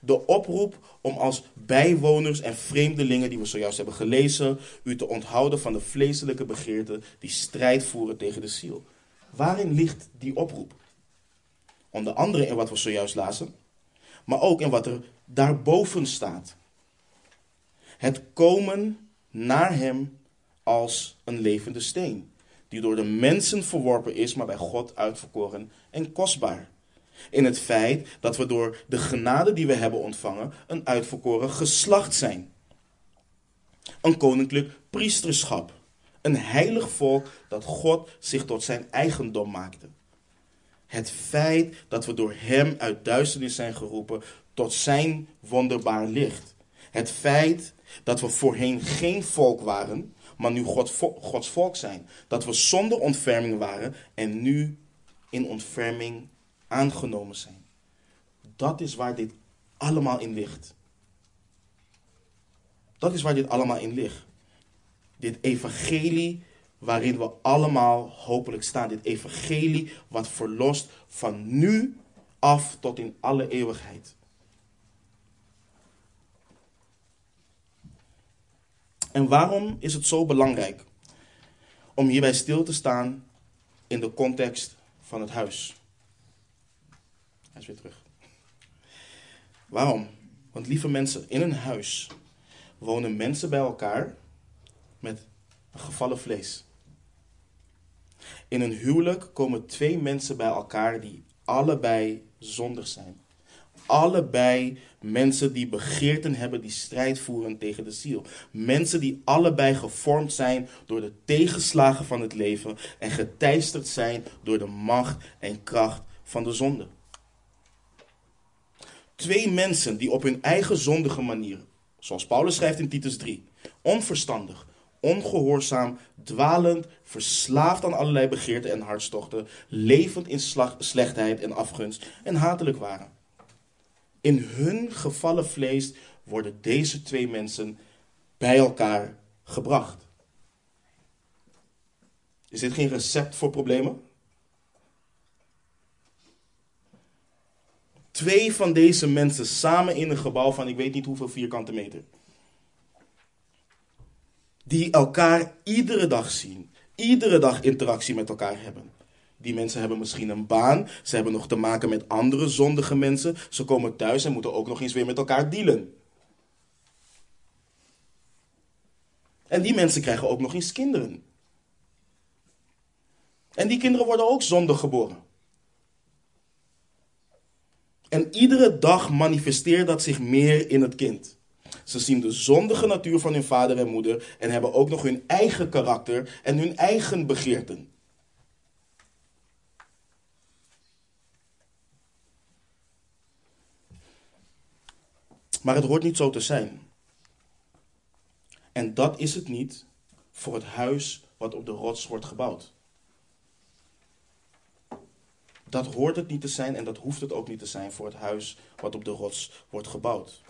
De oproep om als bijwoners en vreemdelingen die we zojuist hebben gelezen, u te onthouden van de vleeselijke begeerten die strijd voeren tegen de ziel. Waarin ligt die oproep? Onder andere in wat we zojuist lazen, maar ook in wat er daarboven staat. Het komen naar hem als een levende steen die door de mensen verworpen is, maar bij God uitverkoren en kostbaar. In het feit dat we door de genade die we hebben ontvangen een uitverkoren geslacht zijn. Een koninklijk priesterschap. Een heilig volk dat God zich tot zijn eigendom maakte. Het feit dat we door Hem uit duisternis zijn geroepen tot Zijn wonderbaar licht. Het feit dat we voorheen geen volk waren, maar nu God, Gods volk zijn. Dat we zonder ontferming waren en nu in ontferming aangenomen zijn. Dat is waar dit allemaal in ligt. Dat is waar dit allemaal in ligt. Dit evangelie waarin we allemaal hopelijk staan. Dit evangelie wat verlost van nu af tot in alle eeuwigheid. En waarom is het zo belangrijk om hierbij stil te staan in de context van het huis? Hij is weer terug. Waarom? Want lieve mensen, in een huis wonen mensen bij elkaar met gevallen vlees. In een huwelijk komen twee mensen bij elkaar die allebei zondig zijn. Allebei mensen die begeerten hebben, die strijd voeren tegen de ziel. Mensen die allebei gevormd zijn door de tegenslagen van het leven en geteisterd zijn door de macht en kracht van de zonde. Twee mensen die op hun eigen zondige manier, zoals Paulus schrijft in Titus 3, onverstandig, ongehoorzaam, dwalend, verslaafd aan allerlei begeerten en hartstochten, levend in slechtheid en afgunst en hatelijk waren. In hun gevallen vlees worden deze twee mensen bij elkaar gebracht. Is dit geen recept voor problemen? Twee van deze mensen samen in een gebouw van ik weet niet hoeveel vierkante meter. Die elkaar iedere dag zien. Iedere dag interactie met elkaar hebben. Die mensen hebben misschien een baan. Ze hebben nog te maken met andere zondige mensen. Ze komen thuis en moeten ook nog eens weer met elkaar dealen. En die mensen krijgen ook nog eens kinderen. En die kinderen worden ook zondig geboren. En iedere dag manifesteert dat zich meer in het kind. Ze zien de zondige natuur van hun vader en moeder en hebben ook nog hun eigen karakter en hun eigen begeerten. Maar het hoort niet zo te zijn. En dat is het niet voor het huis wat op de rots wordt gebouwd. Dat hoort het niet te zijn en dat hoeft het ook niet te zijn voor het huis wat op de rots wordt gebouwd.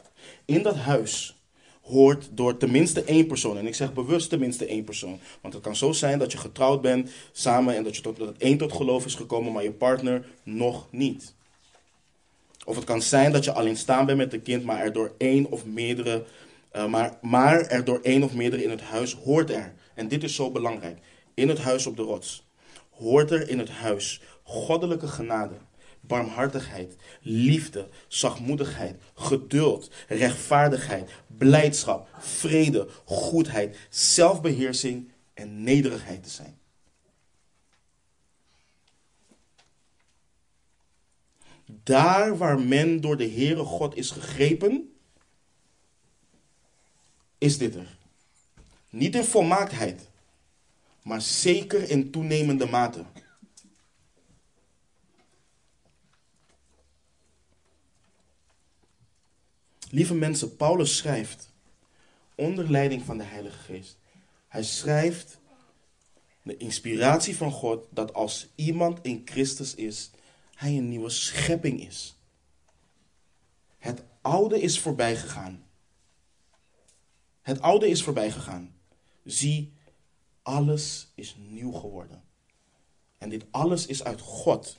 In dat huis hoort door tenminste één persoon, en ik zeg bewust tenminste één persoon, want het kan zo zijn dat je getrouwd bent samen en dat, je tot, dat één tot geloof is gekomen, maar je partner nog niet. Of het kan zijn dat je alleen staan bent met een kind, maar er door één of meerdere, uh, maar, maar er door één of meerdere in het huis hoort er. En dit is zo belangrijk. In het huis op de rots hoort er in het huis goddelijke genade, barmhartigheid, liefde, zachtmoedigheid, geduld, rechtvaardigheid, blijdschap, vrede, goedheid, zelfbeheersing en nederigheid te zijn. Daar waar men door de Heere God is gegrepen, is dit er. Niet in volmaaktheid, maar zeker in toenemende mate. Lieve mensen, Paulus schrijft onder leiding van de Heilige Geest. Hij schrijft de inspiratie van God dat als iemand in Christus is, hij een nieuwe schepping is. Het oude is voorbij gegaan. Het oude is voorbij gegaan. Zie, alles is nieuw geworden. En dit alles is uit God,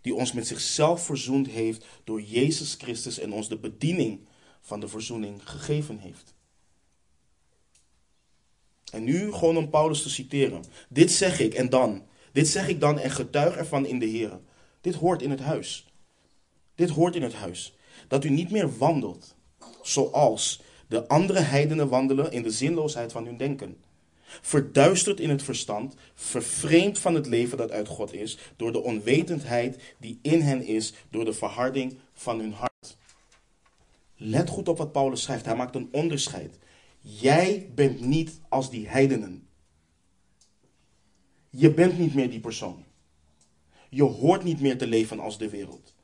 die ons met zichzelf verzoend heeft door Jezus Christus en ons de bediening van de verzoening gegeven heeft. En nu gewoon om Paulus te citeren. Dit zeg ik en dan. Dit zeg ik dan en getuig ervan in de Heer. Dit hoort in het huis. Dit hoort in het huis. Dat u niet meer wandelt zoals de andere heidenen wandelen in de zinloosheid van hun denken. Verduisterd in het verstand, vervreemd van het leven dat uit God is, door de onwetendheid die in hen is, door de verharding van hun hart. Let goed op wat Paulus schrijft. Hij maakt een onderscheid. Jij bent niet als die heidenen. Je bent niet meer die persoon. Je hoort niet meer te leven als de wereld.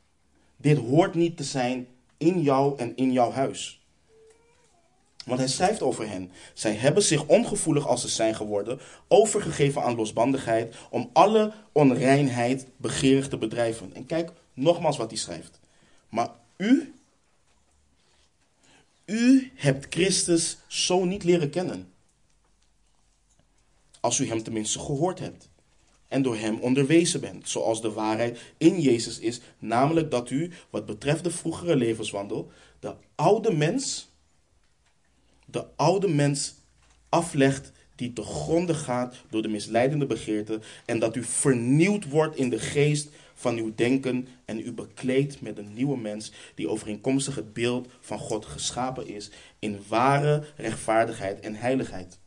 Dit hoort niet te zijn in jou en in jouw huis. Want hij schrijft over hen. Zij hebben zich ongevoelig als ze zijn geworden, overgegeven aan losbandigheid, om alle onreinheid begeerig te bedrijven. En kijk nogmaals wat hij schrijft. Maar u, u hebt Christus zo niet leren kennen. als u hem tenminste gehoord hebt en door hem onderwezen bent, zoals de waarheid in Jezus is, namelijk dat u, wat betreft de vroegere levenswandel, de oude mens, de oude mens aflegt die te gronde gaat door de misleidende begeerten en dat u vernieuwd wordt in de geest van uw denken en u bekleedt met een nieuwe mens die overeenkomstig het beeld van God geschapen is in ware rechtvaardigheid en heiligheid.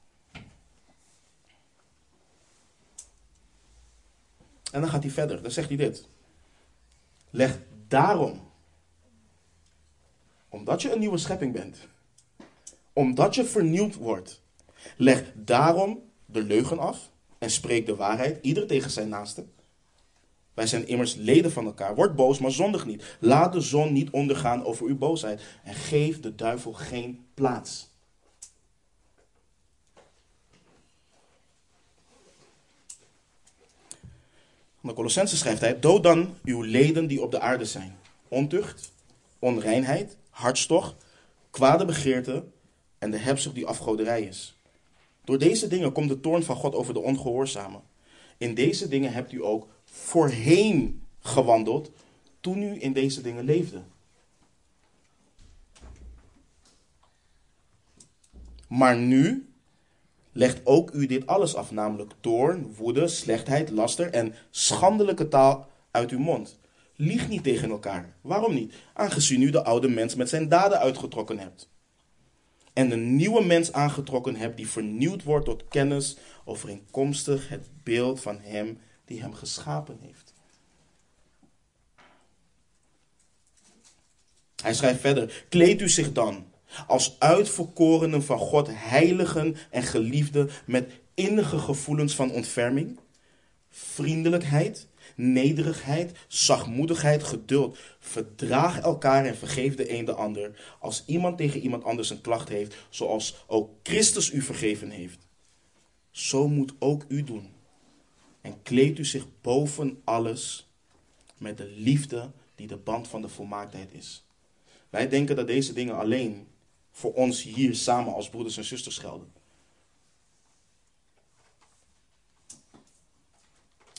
En dan gaat hij verder, dan zegt hij dit. Leg daarom, omdat je een nieuwe schepping bent, omdat je vernieuwd wordt, leg daarom de leugen af en spreek de waarheid, ieder tegen zijn naaste. Wij zijn immers leden van elkaar. Word boos, maar zondig niet. Laat de zon niet ondergaan over uw boosheid. En geef de duivel geen plaats. De Colossense schrijft hij: Dood dan uw leden die op de aarde zijn: ontucht, onreinheid, hartstocht, kwade begeerte en de hebzucht die afgoderij is. Door deze dingen komt de toorn van God over de ongehoorzamen. In deze dingen hebt u ook voorheen gewandeld toen u in deze dingen leefde. Maar nu legt ook u dit alles af, namelijk toorn, woede, slechtheid, laster en schandelijke taal uit uw mond. Lieg niet tegen elkaar. Waarom niet? Aangezien u de oude mens met zijn daden uitgetrokken hebt. En een nieuwe mens aangetrokken hebt die vernieuwd wordt tot kennis overeenkomstig het beeld van hem die hem geschapen heeft. Hij schrijft verder: Kleed u zich dan als uitverkorenen van God, heiligen en geliefden, met innige gevoelens van ontferming, vriendelijkheid, nederigheid, zachtmoedigheid, geduld. Verdraag elkaar en vergeef de een de ander. Als iemand tegen iemand anders een klacht heeft, zoals ook Christus u vergeven heeft. Zo moet ook u doen. En kleedt u zich boven alles met de liefde die de band van de volmaaktheid is. Wij denken dat deze dingen alleen voor ons hier samen als broeders en zusters gelden.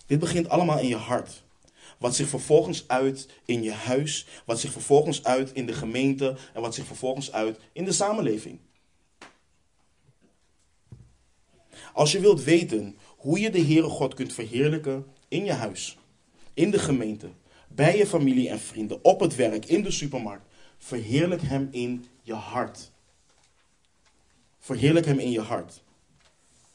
Dit begint allemaal in je hart. Wat zich vervolgens uit in je huis, wat zich vervolgens uit in de gemeente en wat zich vervolgens uit in de samenleving. Als je wilt weten hoe je de Heere God kunt verheerlijken in je huis, in de gemeente, bij je familie en vrienden, op het werk, in de supermarkt, verheerlijk Hem in je hart. Verheerlijk Hem in je hart.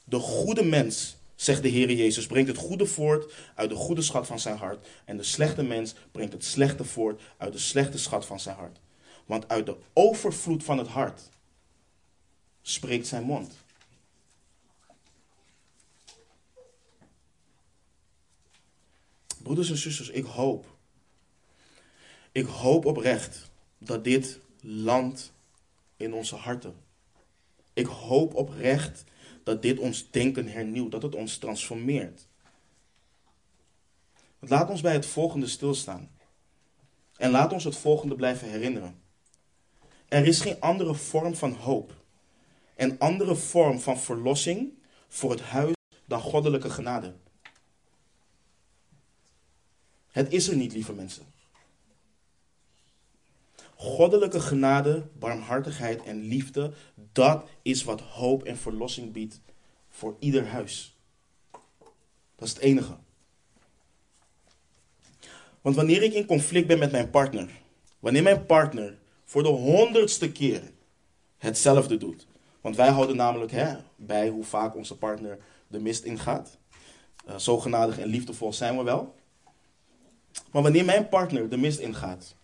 De goede mens, zegt de Heer Jezus, brengt het goede voort uit de goede schat van zijn hart. En de slechte mens brengt het slechte voort uit de slechte schat van zijn hart. Want uit de overvloed van het hart spreekt zijn mond. Broeders en zusters, ik hoop, ik hoop oprecht dat dit land in onze harten ik hoop oprecht dat dit ons denken hernieuwt, dat het ons transformeert. laat ons bij het volgende stilstaan. En laat ons het volgende blijven herinneren. Er is geen andere vorm van hoop en andere vorm van verlossing voor het huis dan goddelijke genade. Het is er niet, lieve mensen. Goddelijke genade, barmhartigheid en liefde, dat is wat hoop en verlossing biedt voor ieder huis. Dat is het enige. Want wanneer ik in conflict ben met mijn partner, wanneer mijn partner voor de honderdste keer hetzelfde doet, want wij houden namelijk bij hoe vaak onze partner de mist ingaat. Uh, zo genadig en liefdevol zijn we wel. Maar wanneer mijn partner de mist ingaat,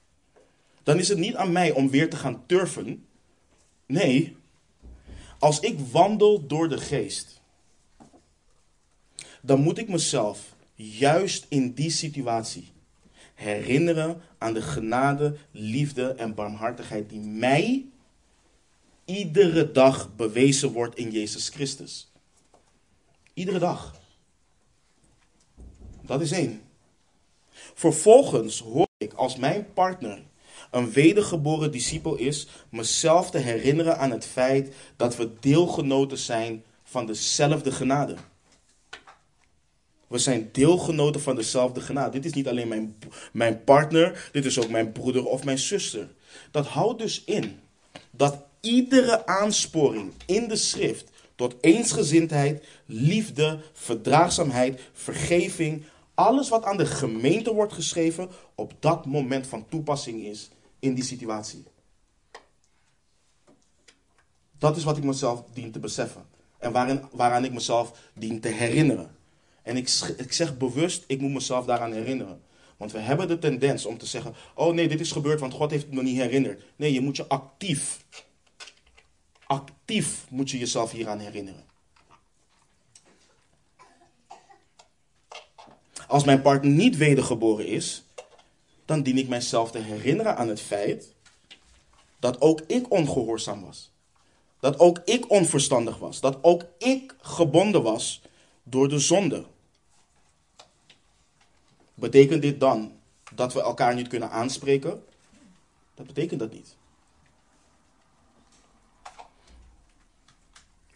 dan is het niet aan mij om weer te gaan turven. Nee, als ik wandel door de geest, dan moet ik mezelf juist in die situatie herinneren aan de genade, liefde en barmhartigheid die mij iedere dag bewezen wordt in Jezus Christus. Iedere dag. Dat is één. Vervolgens hoor ik als mijn partner een wedergeboren discipel is, mezelf te herinneren aan het feit dat we deelgenoten zijn van dezelfde genade. We zijn deelgenoten van dezelfde genade. Dit is niet alleen mijn, mijn partner, dit is ook mijn broeder of mijn zuster. Dat houdt dus in dat iedere aansporing in de schrift tot eensgezindheid, liefde, verdraagzaamheid, vergeving, alles wat aan de gemeente wordt geschreven, op dat moment van toepassing is in die situatie. Dat is wat ik mezelf dien te beseffen. En waarin, waaraan ik mezelf dien te herinneren. En ik, ik zeg bewust, ik moet mezelf daaraan herinneren. Want we hebben de tendens om te zeggen: Oh nee, dit is gebeurd, want God heeft het me niet herinnerd. Nee, je moet je actief, actief moet je jezelf hieraan herinneren. Als mijn partner niet wedergeboren is, dan dien ik mijzelf te herinneren aan het feit dat ook ik ongehoorzaam was. Dat ook ik onverstandig was. Dat ook ik gebonden was door de zonde. Betekent dit dan dat we elkaar niet kunnen aanspreken? Dat betekent dat niet.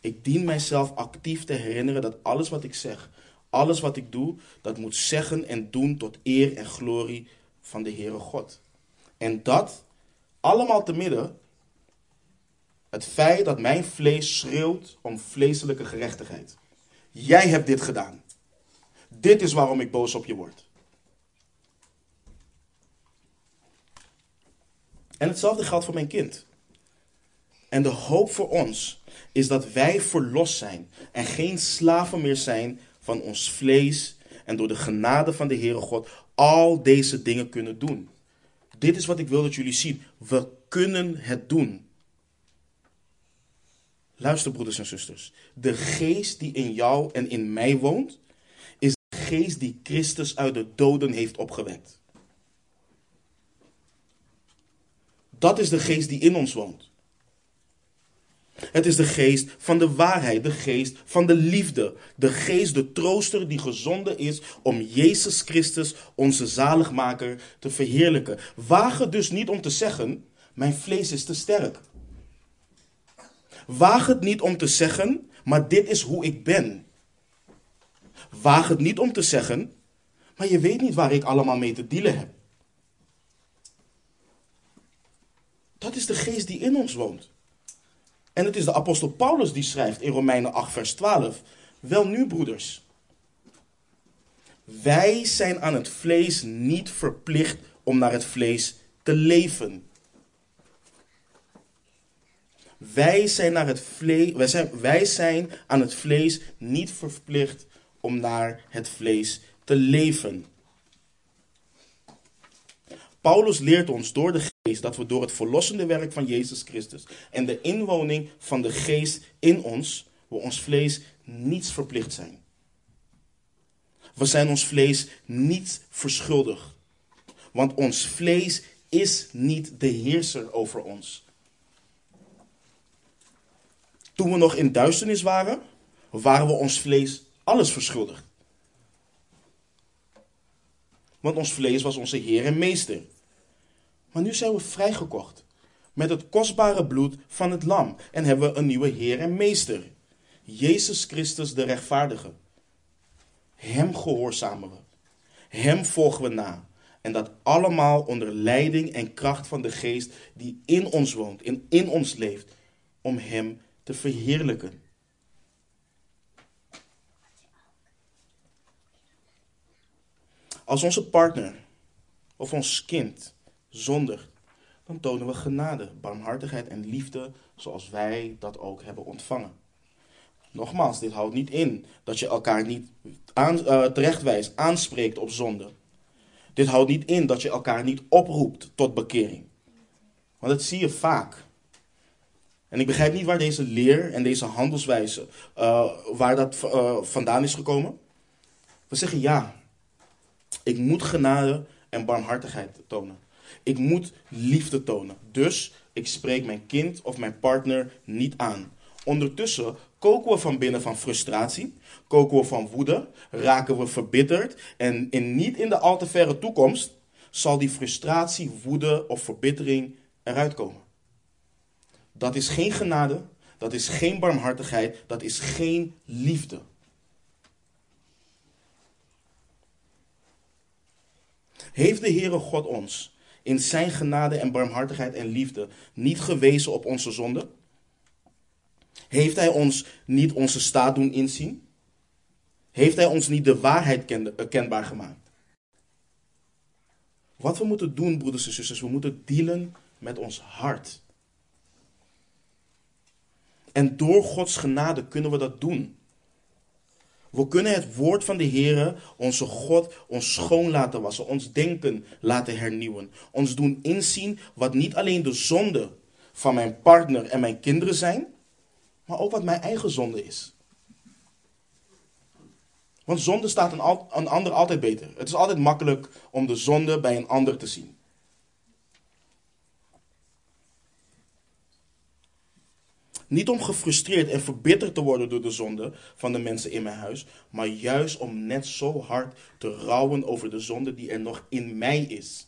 Ik dien mijzelf actief te herinneren dat alles wat ik zeg, alles wat ik doe, dat moet zeggen en doen tot eer en glorie van de Heere God. En dat allemaal te midden het feit dat mijn vlees schreeuwt om vleeselijke gerechtigheid. Jij hebt dit gedaan. Dit is waarom ik boos op je word. En hetzelfde geldt voor mijn kind. En de hoop voor ons is dat wij verlost zijn en geen slaven meer zijn van ons vlees en door de genade van de Heere God al deze dingen kunnen doen. Dit is wat ik wil dat jullie zien. We kunnen het doen. Luister, broeders en zusters. De geest die in jou en in mij woont, is de geest die Christus uit de doden heeft opgewekt. Dat is de geest die in ons woont. Het is de geest van de waarheid, de geest van de liefde, de geest, de trooster die gezonden is om Jezus Christus, onze zaligmaker, te verheerlijken. Waag het dus niet om te zeggen, mijn vlees is te sterk. Waag het niet om te zeggen, maar dit is hoe ik ben. Waag het niet om te zeggen, maar je weet niet waar ik allemaal mee te dealen heb. Dat is de geest die in ons woont. En het is de apostel Paulus die schrijft in Romeinen 8, vers 12. Wel nu, broeders. Wij zijn aan het vlees niet verplicht om naar het vlees te leven. Wij zijn, naar het vlees, wij, zijn, wij zijn aan het vlees niet verplicht om naar het vlees te leven. Paulus leert ons door de geest dat we door het verlossende werk van Jezus Christus en de inwoning van de geest in ons, we ons vlees niets verplicht zijn. We zijn ons vlees niet verschuldigd. Want ons vlees is niet de heerser over ons. Toen we nog in duisternis waren, waren we ons vlees alles verschuldigd. Want ons vlees was onze Heer en Meester. Maar nu zijn we vrijgekocht. Met het kostbare bloed van het lam. En hebben we een nieuwe Heer en Meester. Jezus Christus de rechtvaardige. Hem gehoorzamen we. Hem volgen we na. En dat allemaal onder leiding en kracht van de geest die in ons woont en in ons leeft. Om Hem te verheerlijken. Als onze partner of ons kind zondigt, dan tonen we genade, barmhartigheid en liefde zoals wij dat ook hebben ontvangen. Nogmaals, dit houdt niet in dat je elkaar niet aan, uh, terechtwijst, aanspreekt op zonde. Dit houdt niet in dat je elkaar niet oproept tot bekering. Want dat zie je vaak. En ik begrijp niet waar deze leer en deze handelswijze, uh, waar dat uh, vandaan is gekomen. We zeggen ja, ik moet genade en barmhartigheid tonen. Ik moet liefde tonen. Dus ik spreek mijn kind of mijn partner niet aan. Ondertussen koken we van binnen van frustratie, koken we van woede, raken we verbitterd en in, niet in de al te verre toekomst zal die frustratie, woede of verbittering eruit komen. Dat is geen genade, dat is geen barmhartigheid, dat is geen liefde. Heeft de Heere God ons in zijn genade en barmhartigheid en liefde niet gewezen op onze zonde? Heeft hij ons niet onze staat doen inzien? Heeft hij ons niet de waarheid eh, kenbaar gemaakt? Wat we moeten doen, broeders en zusters, we moeten dealen met ons hart. En door Gods genade kunnen we dat doen. We kunnen het woord van de Heer, onze God, ons schoon laten wassen, ons denken laten hernieuwen. Ons doen inzien wat niet alleen de zonde van mijn partner en mijn kinderen zijn, maar ook wat mijn eigen zonde is. Want zonde staat een, een ander altijd beter. Het is altijd makkelijk om de zonde bij een ander te zien. Niet om gefrustreerd en verbitterd te worden door de zonde van de mensen in mijn huis, maar juist om net zo hard te rouwen over de zonde die er nog in mij is.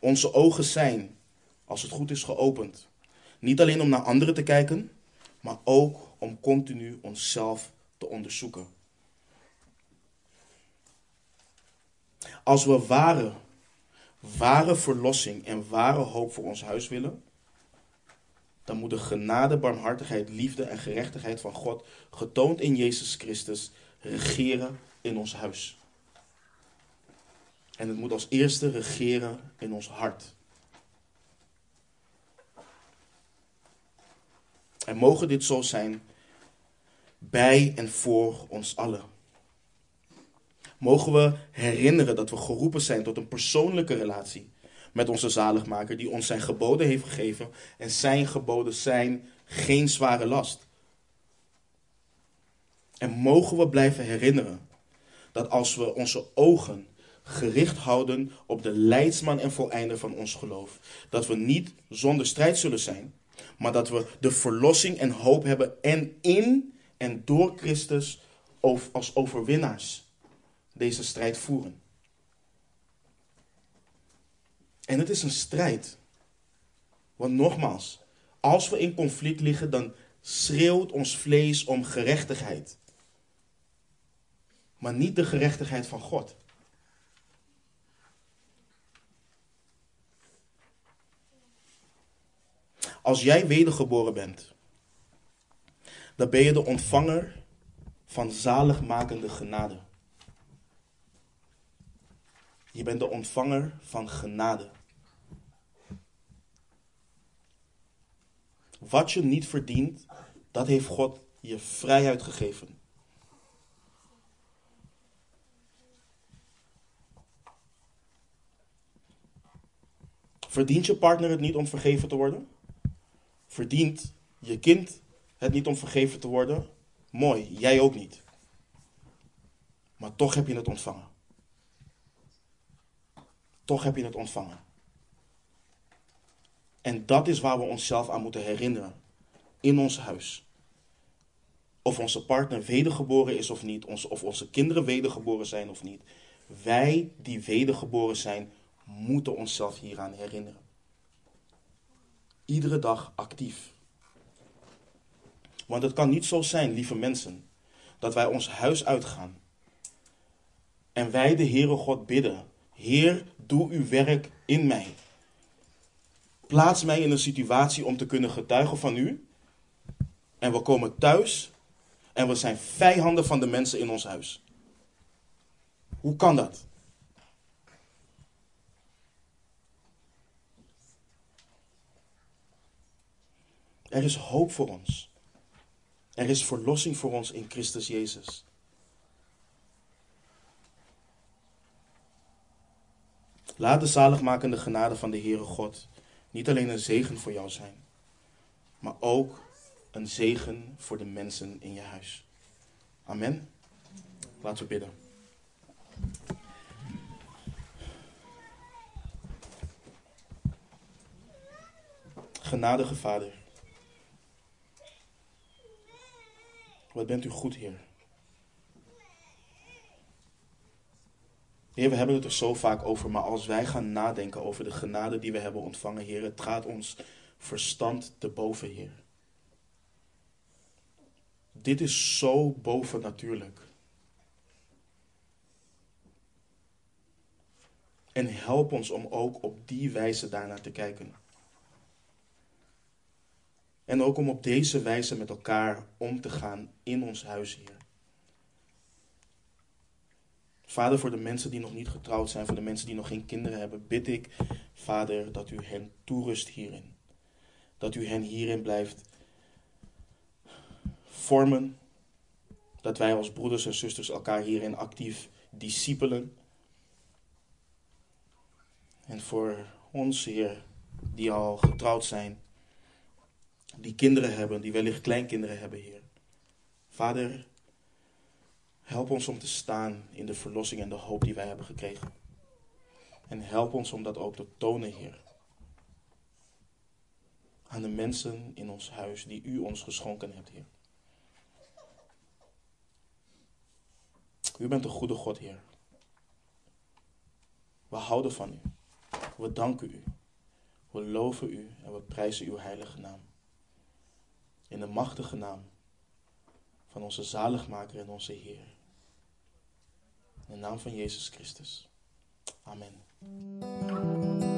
Onze ogen zijn, als het goed is, geopend. Niet alleen om naar anderen te kijken, maar ook om continu onszelf te onderzoeken. Als we ware ware verlossing en ware hoop voor ons huis willen, dan moet de genade, barmhartigheid, liefde en gerechtigheid van God, getoond in Jezus Christus, regeren in ons huis. En het moet als eerste regeren in ons hart. En mogen dit zo zijn bij en voor ons allen mogen we herinneren dat we geroepen zijn tot een persoonlijke relatie met onze zaligmaker die ons zijn geboden heeft gegeven. En zijn geboden zijn geen zware last. En mogen we blijven herinneren dat als we onze ogen gericht houden op de leidsman en voleinder van ons geloof, dat we niet zonder strijd zullen zijn, maar dat we de verlossing en hoop hebben en in en door Christus als overwinnaars deze strijd voeren. En het is een strijd. Want nogmaals, als we in conflict liggen, dan schreeuwt ons vlees om gerechtigheid. Maar niet de gerechtigheid van God. Als jij wedergeboren bent, dan ben je de ontvanger van zaligmakende genade. Je bent de ontvanger van genade. Wat je niet verdient, dat heeft God je vrijheid gegeven. Verdient je partner het niet om vergeven te worden? Verdient je kind het niet om vergeven te worden? Mooi, jij ook niet. Maar toch heb je het ontvangen. Toch heb je het ontvangen. En dat is waar we onszelf aan moeten herinneren. In ons huis. Of onze partner wedergeboren is of niet. Of onze kinderen wedergeboren zijn of niet. Wij die wedergeboren zijn, moeten onszelf hieraan herinneren. Iedere dag actief. Want het kan niet zo zijn, lieve mensen, dat wij ons huis uitgaan en wij de Heere God bidden Heer, doe uw werk in mij. Plaats mij in een situatie om te kunnen getuigen van u. En we komen thuis en we zijn vijanden van de mensen in ons huis. Hoe kan dat? Er is hoop voor ons. Er is verlossing voor ons in Christus Jezus. Laat de zaligmakende genade van de Heere God niet alleen een zegen voor jou zijn, maar ook een zegen voor de mensen in je huis. Amen. Laten we bidden. Genadige Vader. Wat bent u goed, Heer. Heer, we hebben het er zo vaak over, maar als wij gaan nadenken over de genade die we hebben ontvangen, Heer, het gaat ons verstand te boven, Heer. Dit is zo bovennatuurlijk. En help ons om ook op die wijze daarnaar te kijken. En ook om op deze wijze met elkaar om te gaan in ons huis, Heer. Vader, voor de mensen die nog niet getrouwd zijn, voor de mensen die nog geen kinderen hebben, bid ik, Vader, dat u hen toerust hierin. Dat u hen hierin blijft vormen. Dat wij als broeders en zusters elkaar hierin actief discipelen. En voor ons, Heer, die al getrouwd zijn, die kinderen hebben, die wellicht kleinkinderen hebben, Heer. Vader, help ons om te staan in de verlossing en de hoop die wij hebben gekregen. En help ons om dat ook te tonen, Heer. Aan de mensen in ons huis die u ons geschonken hebt, Heer. U bent een goede God, Heer. We houden van u. We danken u. We loven u en we prijzen uw heilige naam. In de machtige naam van onze zaligmaker en onze Heer. In de naam van Jezus Christus. Amen.